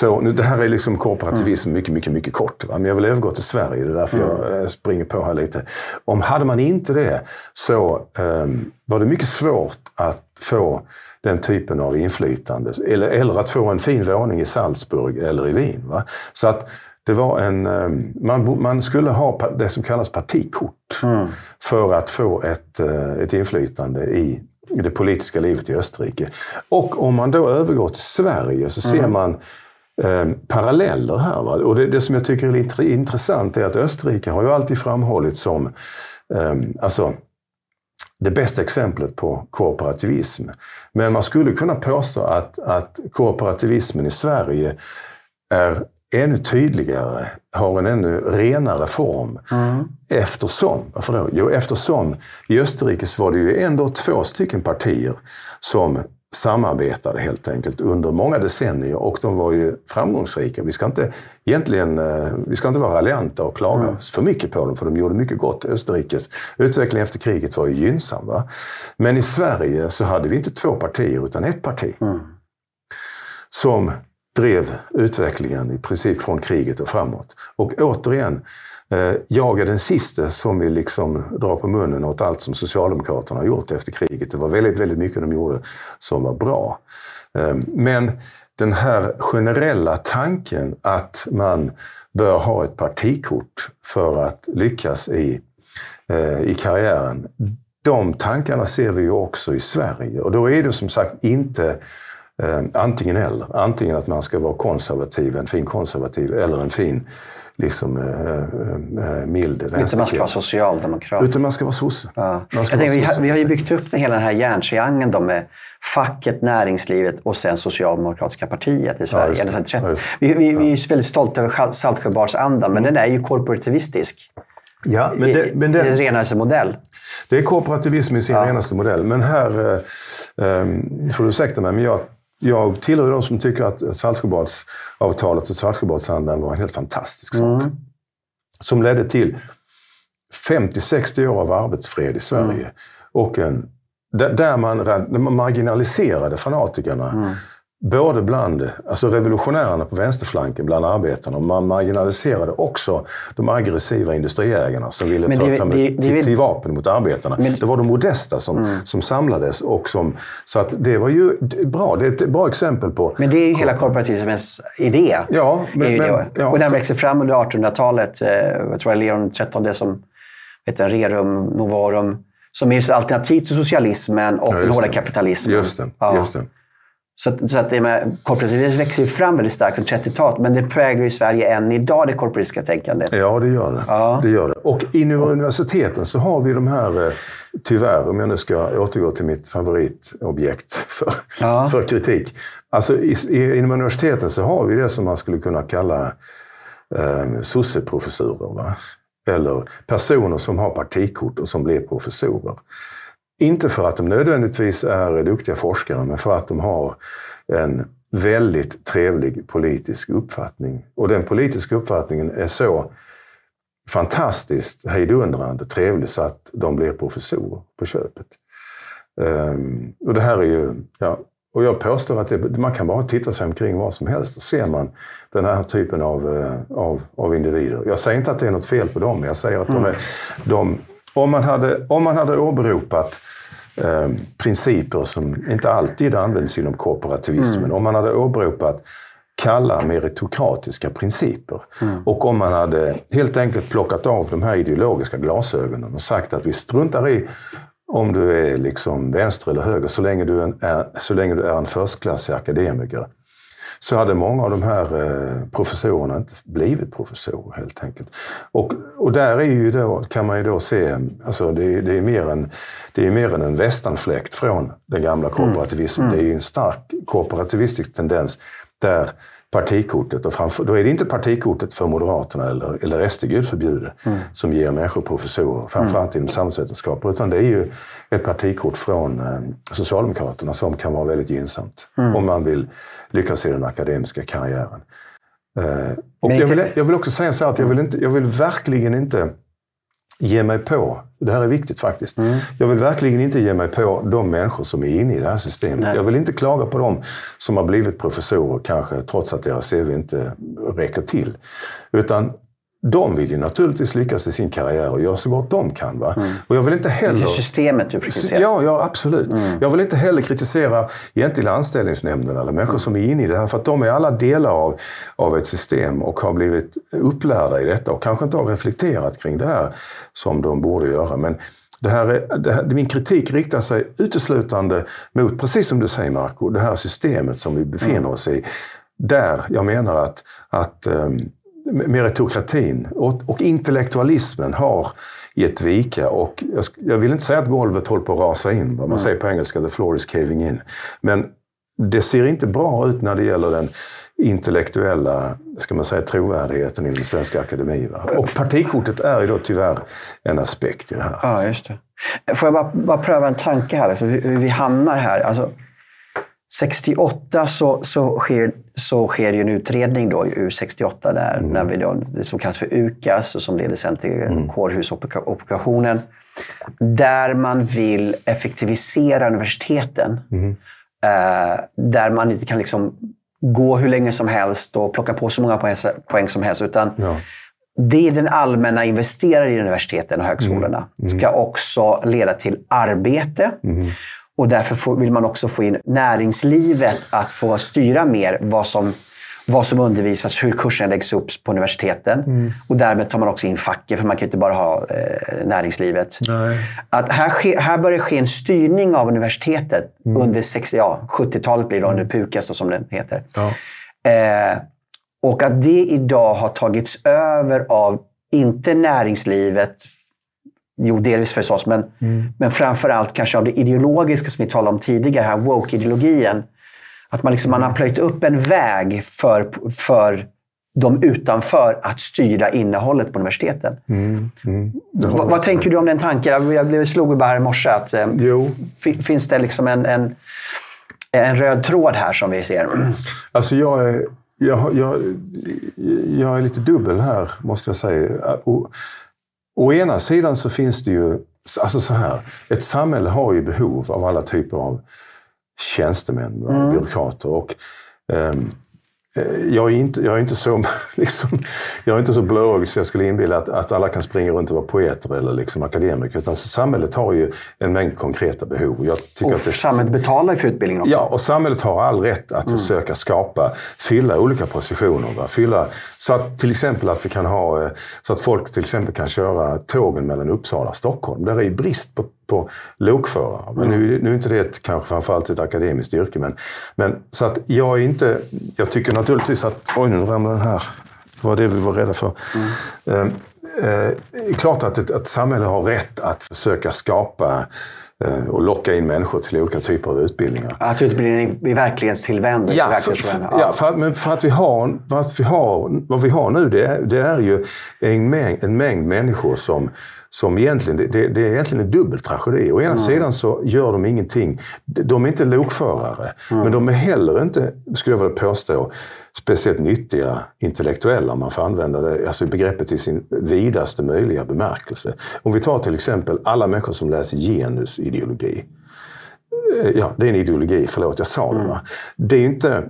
så nu, det här är liksom korporativism mm. mycket, mycket, mycket kort. Va? Men jag vill övergå till Sverige, det är därför mm. jag eh, springer på här lite. Om hade man inte det så um, var det mycket svårt att få den typen av inflytande. Eller, eller att få en fin våning i Salzburg eller i Wien. Va? Så att det var en, ehm, man, man skulle ha det som kallas partikort mm. för att få ett, eh, ett inflytande i det politiska livet i Österrike. Och om man då övergår till Sverige så ser mm. man eh, paralleller här. Va? Och det, det, som jag tycker är intressant är att Österrike har ju alltid framhållits som eh, alltså, det bästa exemplet på kooperativism. Men man skulle kunna påstå att, att kooperativismen i Sverige är ännu tydligare, har en ännu renare form. Mm. Eftersom, varför då? Jo, eftersom i Österrike så var det ju ändå två stycken partier som samarbetade helt enkelt under många decennier och de var ju framgångsrika. Vi ska inte, egentligen, eh, vi ska inte vara raljanta och klaga mm. för mycket på dem, för de gjorde mycket gott. Österrikes utveckling efter kriget var ju gynnsam. Va? Men i Sverige så hade vi inte två partier, utan ett parti. Mm. Som drev utvecklingen i princip från kriget och framåt. Och återigen, Eh, jag är den sista som vill liksom dra på munnen åt allt som Socialdemokraterna har gjort efter kriget. Det var väldigt, väldigt mycket de gjorde som var bra. Eh, men den här generella tanken att man bör ha ett partikort för att lyckas i, eh, i karriären. De tankarna ser vi ju också i Sverige. Och då är det som sagt inte antingen eller. Antingen att man ska vara konservativ, en fin konservativ, eller en fin liksom, eh, eh, eh mild vänsterkille. Inte man ska vara socialdemokrat. Utan man ska vara sosse. Ja. Jag tänker, vi, har, vi har ju byggt upp den, hela den här järntriangeln då med facket, näringslivet och sen Socialdemokratiska partiet i Sverige. Ja, det, ja, vi, vi, vi, är väldigt stolta över Saltsjöbadsandan, men mm. den är ju korporativistisk. Ja, men det, men det, I dess renaste modell. Det är korporativism i sin ja. renaste modell. Men här, eh, eh, får du ursäkta mig, men jag jag tillhör de som tycker att Saltsjöbadsavtalet och Saltsjöbadsandan var en helt fantastisk sak. Mm. Som ledde till 50-60 år av arbetsfred i Sverige. Mm. Och en, där, man, marginaliserade fanatikerna. Mm både bland alltså revolutionärerna på vänsterflanken, bland arbetarna. Och man marginaliserade också de aggressiva industriägarna som ville men ta, det, ta med, det, det, till, till, vapen mot arbetarna. Men, det var de modesta som, mm. som samlades. Och som, så att det var ju bra. Det är ett bra exempel på... Men det är ju hela korporativismens idé. Ja, men, men, ja, och den växer fram under 1800-talet. Eh, jag tror det är Leon XIII som heter Rerum Novarum. Som är just alternativ till socialismen och ja, den hårda kapitalismen. Just det. Ja. Just det. Så, att, så att det med, korporativism växer ju fram väldigt starkt under 30-talet, men det präglar ju Sverige än idag, det korporativistiska tänkandet. Ja, det gör det. Ja. det, gör det. Och inom universiteten så har vi de här, eh, tyvärr, om jag nu ska återgå till mitt favoritobjekt för, ja. för kritik. Alltså, i, inom universiteten så har vi det som man skulle kunna kalla eh, sosseprofessurer. Eller personer som har partikort och som blir professorer. Inte för att de nödvändigtvis är duktiga forskare, men för att de har en väldigt trevlig politisk uppfattning. Och den politiska uppfattningen är så fantastiskt hejdundrande trevlig så att de blir professorer på köpet. Um, och det här är ju, ja, och jag påstår att det, man kan bara titta sig omkring vad som helst och ser man den här typen av, eh, av, av individer. Jag säger inte att det är något fel på dem, jag säger att mm. de är, de, om man hade, om man hade åberopat eh, principer som inte alltid används inom korporativismen, mm. om man hade åberopat kalla meritokratiska principer. Mm. Och om man hade helt enkelt plockat av de här ideologiska glasögonen och sagt att vi struntar i om du är liksom vänster eller höger, så länge du är, så länge du är en förstklassig akademiker så hade många av de här eh, professorerna inte blivit professorer helt enkelt. Och, och där är ju då, kan man ju då se, alltså det, det är mer en, det är mer än en västanfläkt från den gamla korporativismen. Mm. Mm. Det är ju en stark korporativistisk tendens där partikortet, och framför, då är det inte partikortet för Moderaterna eller, eller SD, gud förbjude, mm. som ger människor professorer, framförallt mm. inom samhällsvetenskap. Utan det är ju ett partikort från eh, Socialdemokraterna som kan vara väldigt gynnsamt mm. om man vill lyckas i den akademiska karriären. Eh, och jag vill, jag vill också säga så att jag vill, inte, jag vill verkligen inte ge mig på, det här är viktigt faktiskt, mm. jag vill verkligen inte ge mig på de människor som är inne i det här systemet. Nej. Jag vill inte klaga på dem som har blivit professorer kanske trots att deras CV inte räcker till. Utan de vill ju naturligtvis lyckas i sin karriär och göra så gott de kan. Va? Mm. Och jag vill inte heller... Det är systemet du kritiserar. Ja, ja absolut. Mm. Jag vill inte heller kritisera egentligen anställningsnämnden eller människor mm. som är inne i det här. För att de är alla delar av, av ett system och har blivit upplärda i detta och kanske inte har reflekterat kring det här som de borde göra. Men det här är, det här, min kritik riktar sig uteslutande mot, precis som du säger Marco, det här systemet som vi befinner mm. oss i. Där jag menar att, att um, meritokratin och, och intellektualismen har gett vika. Och jag, jag, vill inte säga att golvet håller på att rasa in. Vad man säger på engelska, the floor is caving in. Men det ser inte bra ut när det gäller den intellektuella ska man säga, trovärdigheten inom Svenska Akademien. Och partikortet är ju då tyvärr en aspekt i det här. Ja, just det. Får jag bara, bara pröva en tanke här, alltså, hur vi hamnar här. Alltså, 68 så, så, sker, så sker ju en utredning då, ur 68 där, mm. när vi då, det som kallas för UKAS och som leder sen till mm. kårhusoperationen. Där man vill effektivisera universiteten. Mm. Eh, där man inte kan liksom gå hur länge som helst och plocka på så många poäng, poäng som helst. Utan ja. det den allmänna investerar i universiteten och högskolorna Mm. ska också leda till arbete. Och därför vill man också få in näringslivet att få styra mer vad som, vad som undervisas, hur kurserna läggs upp på universiteten. Mm. Och därmed tar man också in facket, för man kan inte bara ha eh, näringslivet. Nej. Att här, ske, här börjar ske en styrning av universitetet Mm. under 60, ja, 70-talet blir det, under PUKAS då, som den heter. Ja. Eh, och att det idag har tagits över av, inte näringslivet, jo delvis förstås, men, men framför allt kanske av det ideologiska som vi talade om tidigare, här woke-ideologin. Att man, liksom, man har plöjt upp en väg för, för de utanför att styra innehållet på universiteten. vad, vad tänker du om den tanken? Jag, blev slog mig bara här i morse att eh, Jo, fi- finns det liksom en, en, en röd tråd här som vi ser? Alltså jag är, jag, jag, jag är lite dubbel här, måste jag säga. Å, å ena sidan så finns det ju, alltså så här, ett samhälle har ju behov av alla typer av tjänstemän och byråkrater. Och, eh, jag är, inte, jag, är inte så, liksom, jag är inte så blåögd så jag skulle inbilla att, att alla kan springa runt och vara poeter eller liksom akademiker. Utan samhället har ju en mängd konkreta behov. Jag tycker Och att det, samhället betalar ju för utbildningen också. Ja, och samhället har all rätt att försöka skapa, fylla olika positioner. Va? Fylla, så att till exempel att vi kan ha, eh, så att folk till exempel kan köra tågen mellan Uppsala och Stockholm. Där är ju brist på, på lokförare. Men nu, nu är inte det ett, kanske framförallt ett akademiskt yrke. Men, men så att jag är inte, jag tycker naturligtvis att, oj nu ramlade den här. Det var det vi var rädda för. Eh, eh, klart att ett, att samhälle har rätt att försöka skapa eh, och locka in människor till olika typer av utbildningar. Att utbildningen är verklighetstillvänd. Ja, för, för, ja för, att- men för att vi har, för att vi har vad vi har nu, det är, det är ju en mängd, en mängd människor som, som egentligen, det, det, är egentligen en dubbel tragedi. Å ena sidan så gör de ingenting. De är inte lokförare, men de är heller inte, skulle jag vilja påstå, speciellt nyttiga intellektuella, om man får använda det, alltså begreppet i sin vidaste möjliga bemärkelse. Om vi tar till exempel alla människor som läser genusideologi. Eh, Ja, det är en ideologi, förlåt jag sa det. Va? Det är inte...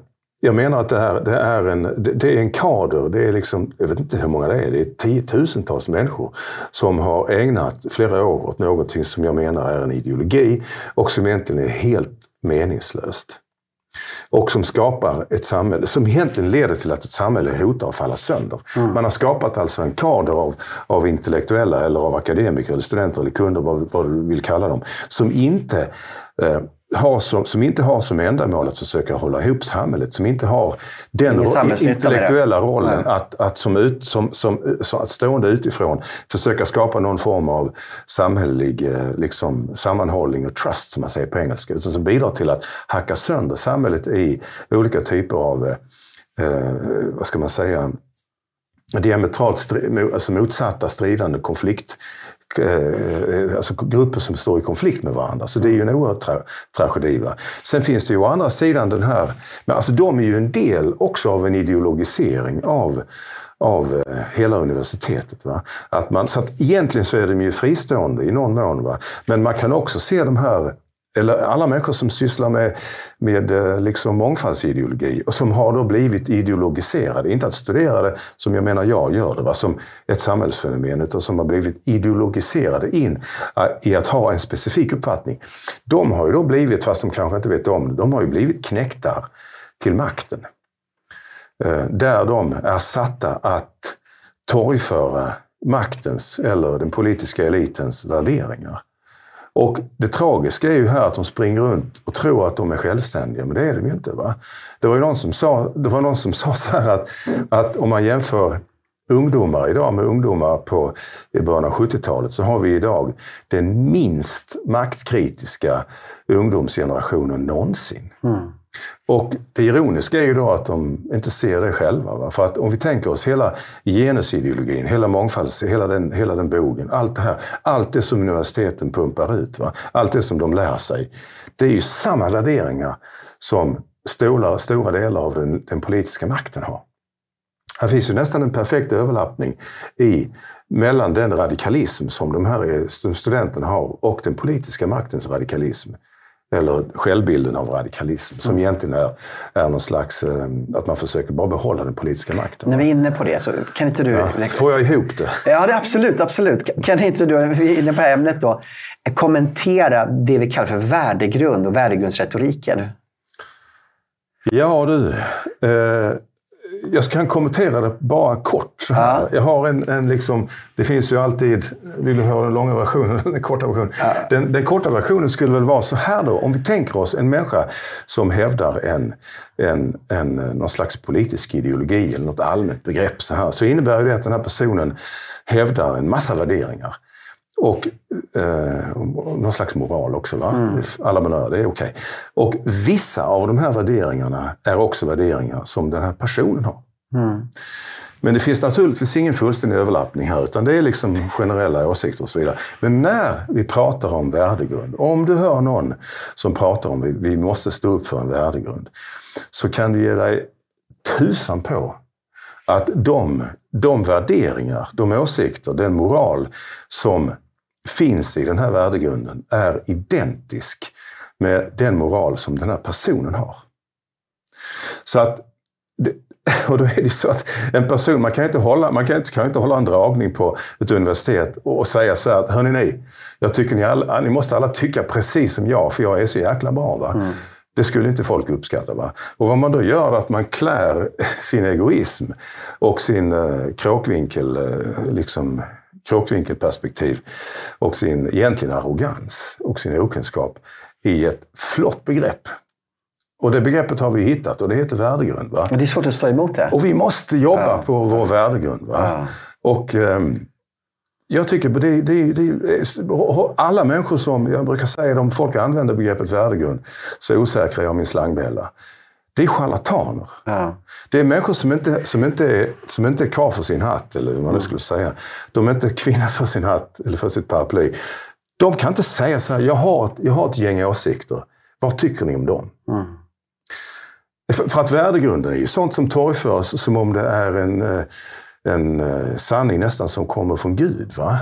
Jag menar att det, här, det, är en, det, det är en kader, det är liksom, jag vet inte hur många det är, det är tiotusentals människor som har ägnat flera år åt någonting som jag menar är en ideologi och som egentligen är helt meningslöst. Och som skapar ett samhälle som egentligen leder till att ett samhälle hotar att falla sönder. Man har skapat alltså en kader av, av intellektuella eller av akademiker eller studenter eller kunder, vad, vad du vill kalla dem, som inte eh, har som, som inte har som ändamål att försöka hålla ihop samhället, som inte har den intellektuella rollen Nej. att, att, som ut, som, som, som, att stående utifrån försöka skapa någon form av samhällelig eh, liksom, sammanhållning och trust, som man säger på engelska, utan som bidrar till att hacka sönder samhället i olika typer av, eh, eh, vad ska man säga, diametralt stri- alltså motsatta stridande konflikt Eh, eh, alltså grupper som står i konflikt med varandra. Så det är ju en oerhörd tra tragedi. Va? Sen finns det ju å andra sidan den här, men alltså de är ju en del också av en ideologisering av av eh, hela universitetet. Va? Att man, så att egentligen så är de ju fristående i någon mån. Va? Men man kan också se de här eller alla människor som sysslar med, med eh, liksom mångfaldsideologi och som har då blivit ideologiserade. Inte att studera det som jag menar jag gör det, va? som ett samhällsfenomen, utan som har blivit ideologiserade in eh, i att ha en specifik uppfattning. De har ju då blivit, fast de kanske inte vet om det, de har ju blivit knäktar till makten. Eh, där de är satta att torgföra maktens eller den politiska elitens värderingar. Och det tragiska är ju här att de springer runt och tror att de är självständiga, men det är de ju inte. Va? Det var ju någon som sa, det var någon som sa så här att, att om man jämför ungdomar idag med ungdomar på, i början av 70-talet så har vi idag den minst maktkritiska ungdomsgenerationen någonsin. Mm. Och det ironiska är ju då att de inte ser det själva. Va? För att om vi tänker oss hela genusideologin, hela mångfalds, hela den, hela den bogen, allt det här. Allt det som universiteten pumpar ut, va? allt det som de lär sig. Det är ju samma värderingar som stora, stora delar av den, den politiska makten har. Här finns ju nästan en perfekt överlappning i, mellan den radikalism som de här eh, studenterna har och den politiska maktens radikalism eller självbilden av radikalism, som mm. egentligen är, är någon slags, eh, att man försöker bara behålla den politiska makten. När vi är inne på det, så kan inte du... Ja, får jag ihop det? Ja, det, absolut. absolut. Kan inte du, vi är inne på ämnet då, kommentera det vi kallar för värdegrund och värdegrundsretoriken? Ja du, eh, jag kan kommentera det bara kort. Så här. Ja. Jag har en, en liksom, det finns ju alltid, vill du höra den långa versionen eller den korta versionen? Ja. Den, den, korta versionen skulle väl vara så här då, om vi tänker oss en människa som hävdar en, en, en, någon slags politisk ideologi eller något allmänt begrepp så här, så innebär det att den här personen hävdar en massa värderingar. Och eh, någon slags moral också. Va? Mm. Alla manörer, det är okej. Okay. Och vissa av de här värderingarna är också värderingar som den här personen har. Mm. Men det finns naturligtvis ingen fullständig överlappning här, utan det är liksom generella åsikter och så vidare. Men när vi pratar om värdegrund, om du hör någon som pratar om att vi måste stå upp för en värdegrund, så kan du ge dig tusan på att de, de värderingar, de åsikter, den moral som finns i den här värdegrunden är identisk med den moral som den här personen har. Så att, och då är det så att en person, man kan inte hålla, man kan inte, kan inte hålla en dragning på ett universitet och säga så här, hörni ni, jag tycker ni, alla, ni måste alla tycka precis som jag, för jag är så jäkla bra. Va? Mm. Det skulle inte folk uppskatta. Va? Och vad man då gör är att man klär sin egoism och sin eh, kråkvinkel, eh, liksom, kråkvinkelperspektiv och sin egentligen arrogans och sin okunskap i ett flott begrepp. Och det begreppet har vi hittat och det heter värdegrund. Va? Men det är svårt att stå emot det. Och vi måste jobba ja. på vår värdegrund. Va? Ja. Och um, jag tycker det, det, det, alla människor som, jag brukar säga om folk använder begreppet värdegrund, så osäkra jag min slangbella det är charlataner. Ja. Det är människor som inte, som, inte är, som inte är kvar för sin hatt, eller vad man mm. skulle säga. De är inte kvinna för sin hatt eller för sitt paraply. De kan inte säga så här, jag har ett, jag har ett gäng åsikter. Vad tycker ni om dem? Mm. För, för, att värdegrunden är ju sånt som torgförs som om det är en, eh, en eh, sanning nästan som kommer från Gud. Va?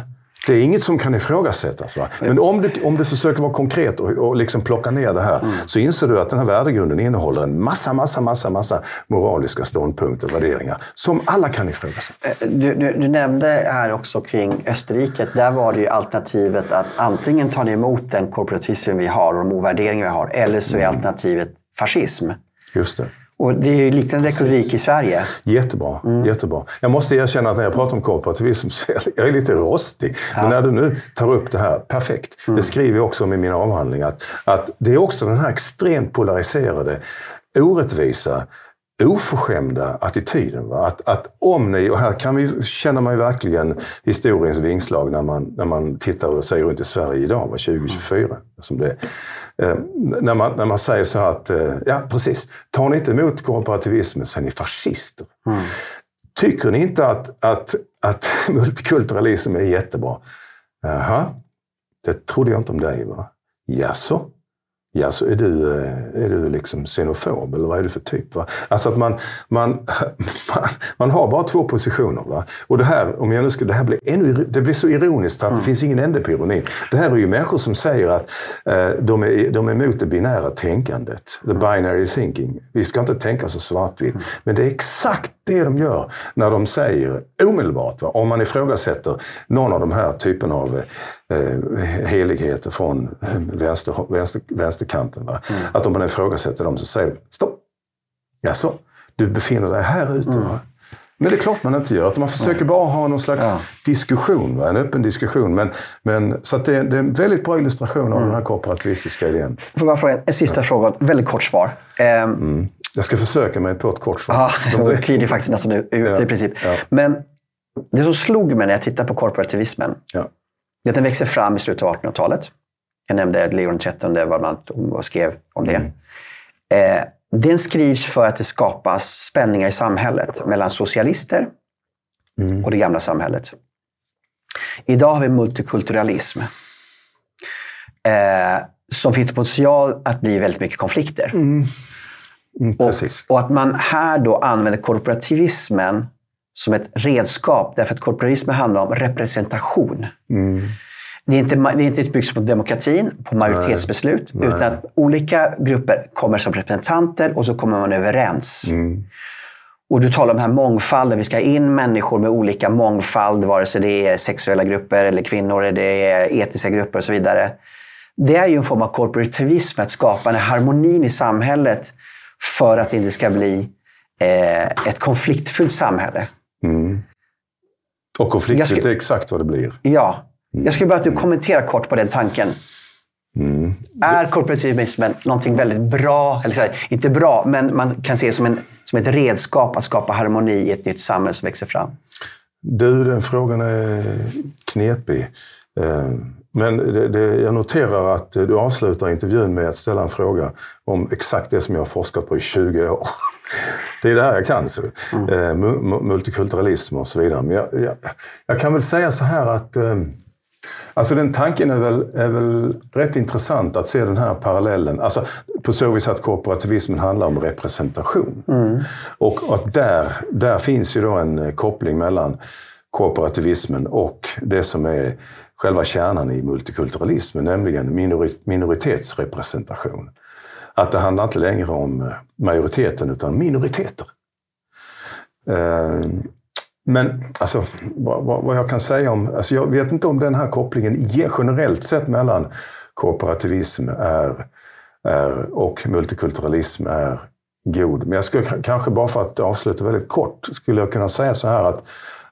Det är inget som kan ifrågasättas. Va? Men om du, om du försöker vara konkret och, och liksom plocka ner det här, mm. så inser du att den här värdegrunden innehåller en massa, massa, massa, massa moraliska ståndpunkter och värderingar som alla kan ifrågasättas. Eh, du, du, du, nämnde här också kring Österrike. Där var det ju alternativet att antingen ta emot den korporatism vi har och de ovärderingar vi har, eller så är mm. alternativet fascism. Just det. Och det är ju liknande retorik i Sverige. Jättebra, mm. jättebra. Jag måste erkänna att när jag pratar om korporativism så är jag lite rostig. Ja. Men när du nu tar upp det här, perfekt. Mm. Det skriver jag också om i min avhandling. Att, att det är också den här extremt polariserade, orättvisa, oförskämda attityden. Va? Att, att om ni, och här kan vi, känner man ju verkligen historiens vingslag när man, när man tittar och ser runt i Sverige idag, va? 2024. Som det eh, när, man, när man säger så här att, eh, ja precis, tar ni inte emot korporativismen så är ni fascister. Mm. Tycker ni inte att, att, att multikulturalism är jättebra? Jaha, det trodde jag inte om dig. va? Jaså? Ja, så är du, eh, är du liksom xenofob eller vad är du för typ? Va? Alltså att man, man, man, man har bara två positioner. Va? Och det här, om jag nu ska, det här blir, ännu, det blir så ironiskt att mm. det finns ingen ände på ironin. Det här är ju människor som säger att eh, de, är, de är emot det binära tänkandet. The mm. binary thinking. Vi ska inte tänka så svartvitt. Mm. Men det är exakt det de gör när de säger omedelbart, va? om man ifrågasätter någon av de här typerna av eh, heligheter från eh, vänster, vänster, vänsterkanten. Va? Mm. Att om man ifrågasätter dem så säger de stopp. Jaså, du befinner dig här ute. Mm. Men det är klart man inte gör. Att man försöker bara ha någon slags ja. diskussion, va? en öppen diskussion. Men, men, så det, det är en väldigt bra illustration av mm. den här korporativistiska idén. Får jag fråga en sista ja. fråga? Väldigt kort svar. Mm. Jag ska försöka mig på ett kort svar. Ja, De glider faktiskt nästan ut ja. i princip. Ja. Men det som slog mig när jag tittade på korporativismen, den växer fram i slutet av 1800-talet. Jag nämnde Leon XIII, vad man skrev om det. Mm. Eh, den skrivs för att det skapas spänningar i samhället mellan socialister mm. och det gamla samhället. Idag har vi multikulturalism. Eh, som finns potential att bli väldigt mycket konflikter. Mm. Mm, och, och, att man här då använder korporativismen som ett redskap, därför att korporativismen handlar om representation. Mm. det är inte, det är inte byggt på demokratin, på majoritetsbeslut, Nej. utan att olika grupper kommer som representanter och så kommer man överens. Mm. Och du talar om den här mångfalden. Vi ska ha in människor med olika mångfald, vare sig det är sexuella grupper eller kvinnor, eller det är etiska grupper och så vidare. Det är ju en form av korporativism, att skapa en harmonin i samhället för att det inte ska bli eh, ett konfliktfyllt samhälle. Mm. Och konfliktfyllt ska- är exakt vad det blir. Ja. Jag skulle bara att du kommenterar kort på den tanken. Mm. Är korporativismen någonting väldigt bra? Eller här, inte bra, men man kan se det som, en, som ett redskap att skapa harmoni i ett nytt samhälle som växer fram. Du, den frågan är knepig. Men det, det, jag noterar att du avslutar intervjun med att ställa en fråga om exakt det som jag har forskat på i 20 år. Det är det här jag kan. Så. Mm. Eh, mu- mu- Multikulturalism och så vidare. Men jag, jag, jag kan väl säga så här att eh, Alltså den tanken är väl, är väl rätt intressant att se den här parallellen. Alltså på så vis att korporativismen handlar om representation. Och att där, där finns ju då en koppling mellan korporativismen och det som är själva kärnan i multikulturalismen, nämligen minoritetsrepresentation. Att det handlar inte längre om eh, majoriteten utan minoriteter. Ehm, men alltså, vad, jag kan säga om... Alltså jag vet inte om den här kopplingen generellt sett mellan korporativism är, är, och multikulturalism är god. Men jag skulle kanske bara för att avsluta väldigt kort, skulle jag kunna säga så här att,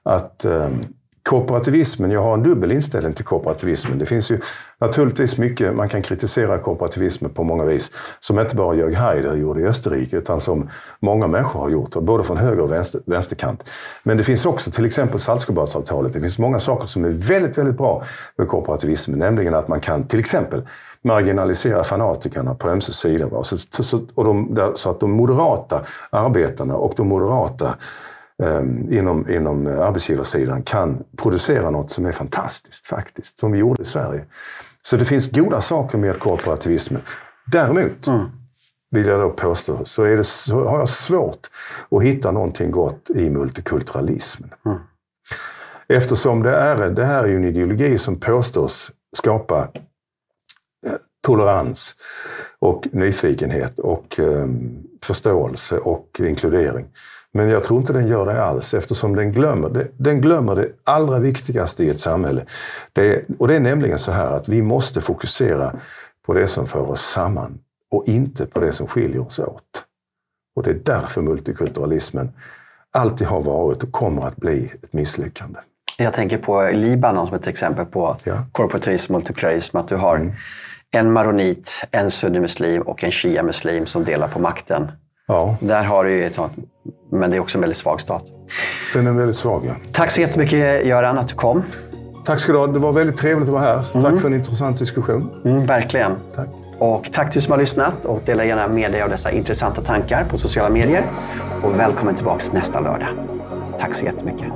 att um, Kooperativismen. jag har en dubbel inställning till kooperativismen. Det finns ju naturligtvis mycket man kan kritisera kooperativismen på många vis. Som inte bara Jörg Haider gjorde i Österrike, utan som många människor har gjort, både från höger och vänster, vänsterkant. Men det finns också till exempel Saltsjöbadsavtalet. Det finns många saker som är väldigt, väldigt bra med kooperativismen, Nämligen att man kan till exempel marginalisera fanatikerna på ömse sidor. Så, så, och de, så att de moderata arbetarna och de moderata inom, inom arbetsgivarsidan kan producera något som är fantastiskt faktiskt, som vi gjorde i Sverige. Så det finns goda saker med korporativismen. Däremot vill jag då påstå, så, är det, så har jag svårt att hitta någonting gott i multikulturalismen. Eftersom det, är, det här är ju en ideologi som påstås skapa eh, tolerans och nyfikenhet och eh, förståelse och inkludering. Men jag tror inte den gör det alls eftersom den glömmer den glömmer det allra viktigaste i ett samhälle. Det, och det är nämligen så här att vi måste fokusera på det som för oss samman och inte på det som skiljer oss åt. Och det är därför multikulturalismen alltid har varit och kommer att bli ett misslyckande. Jag tänker på Libanon som ett exempel på Ja. Mm. korporativism, multikulturalism. Att du har en maronit, en sunnimuslim och en shia-muslim som delar på makten. Ja, Där har du ju ett sånt, men det är också en väldigt svag stat. den är väldigt svag. Ja. Tack så jättemycket Göran att du kom. Tack ska du ha. Det var väldigt trevligt att vara här. Tack för en intressant diskussion. Mm, verkligen. Tack. Och tack till er som har lyssnat och dela gärna med dig av dessa intressanta tankar på sociala medier. Och välkommen tillbaka nästa lördag. Tack så jättemycket.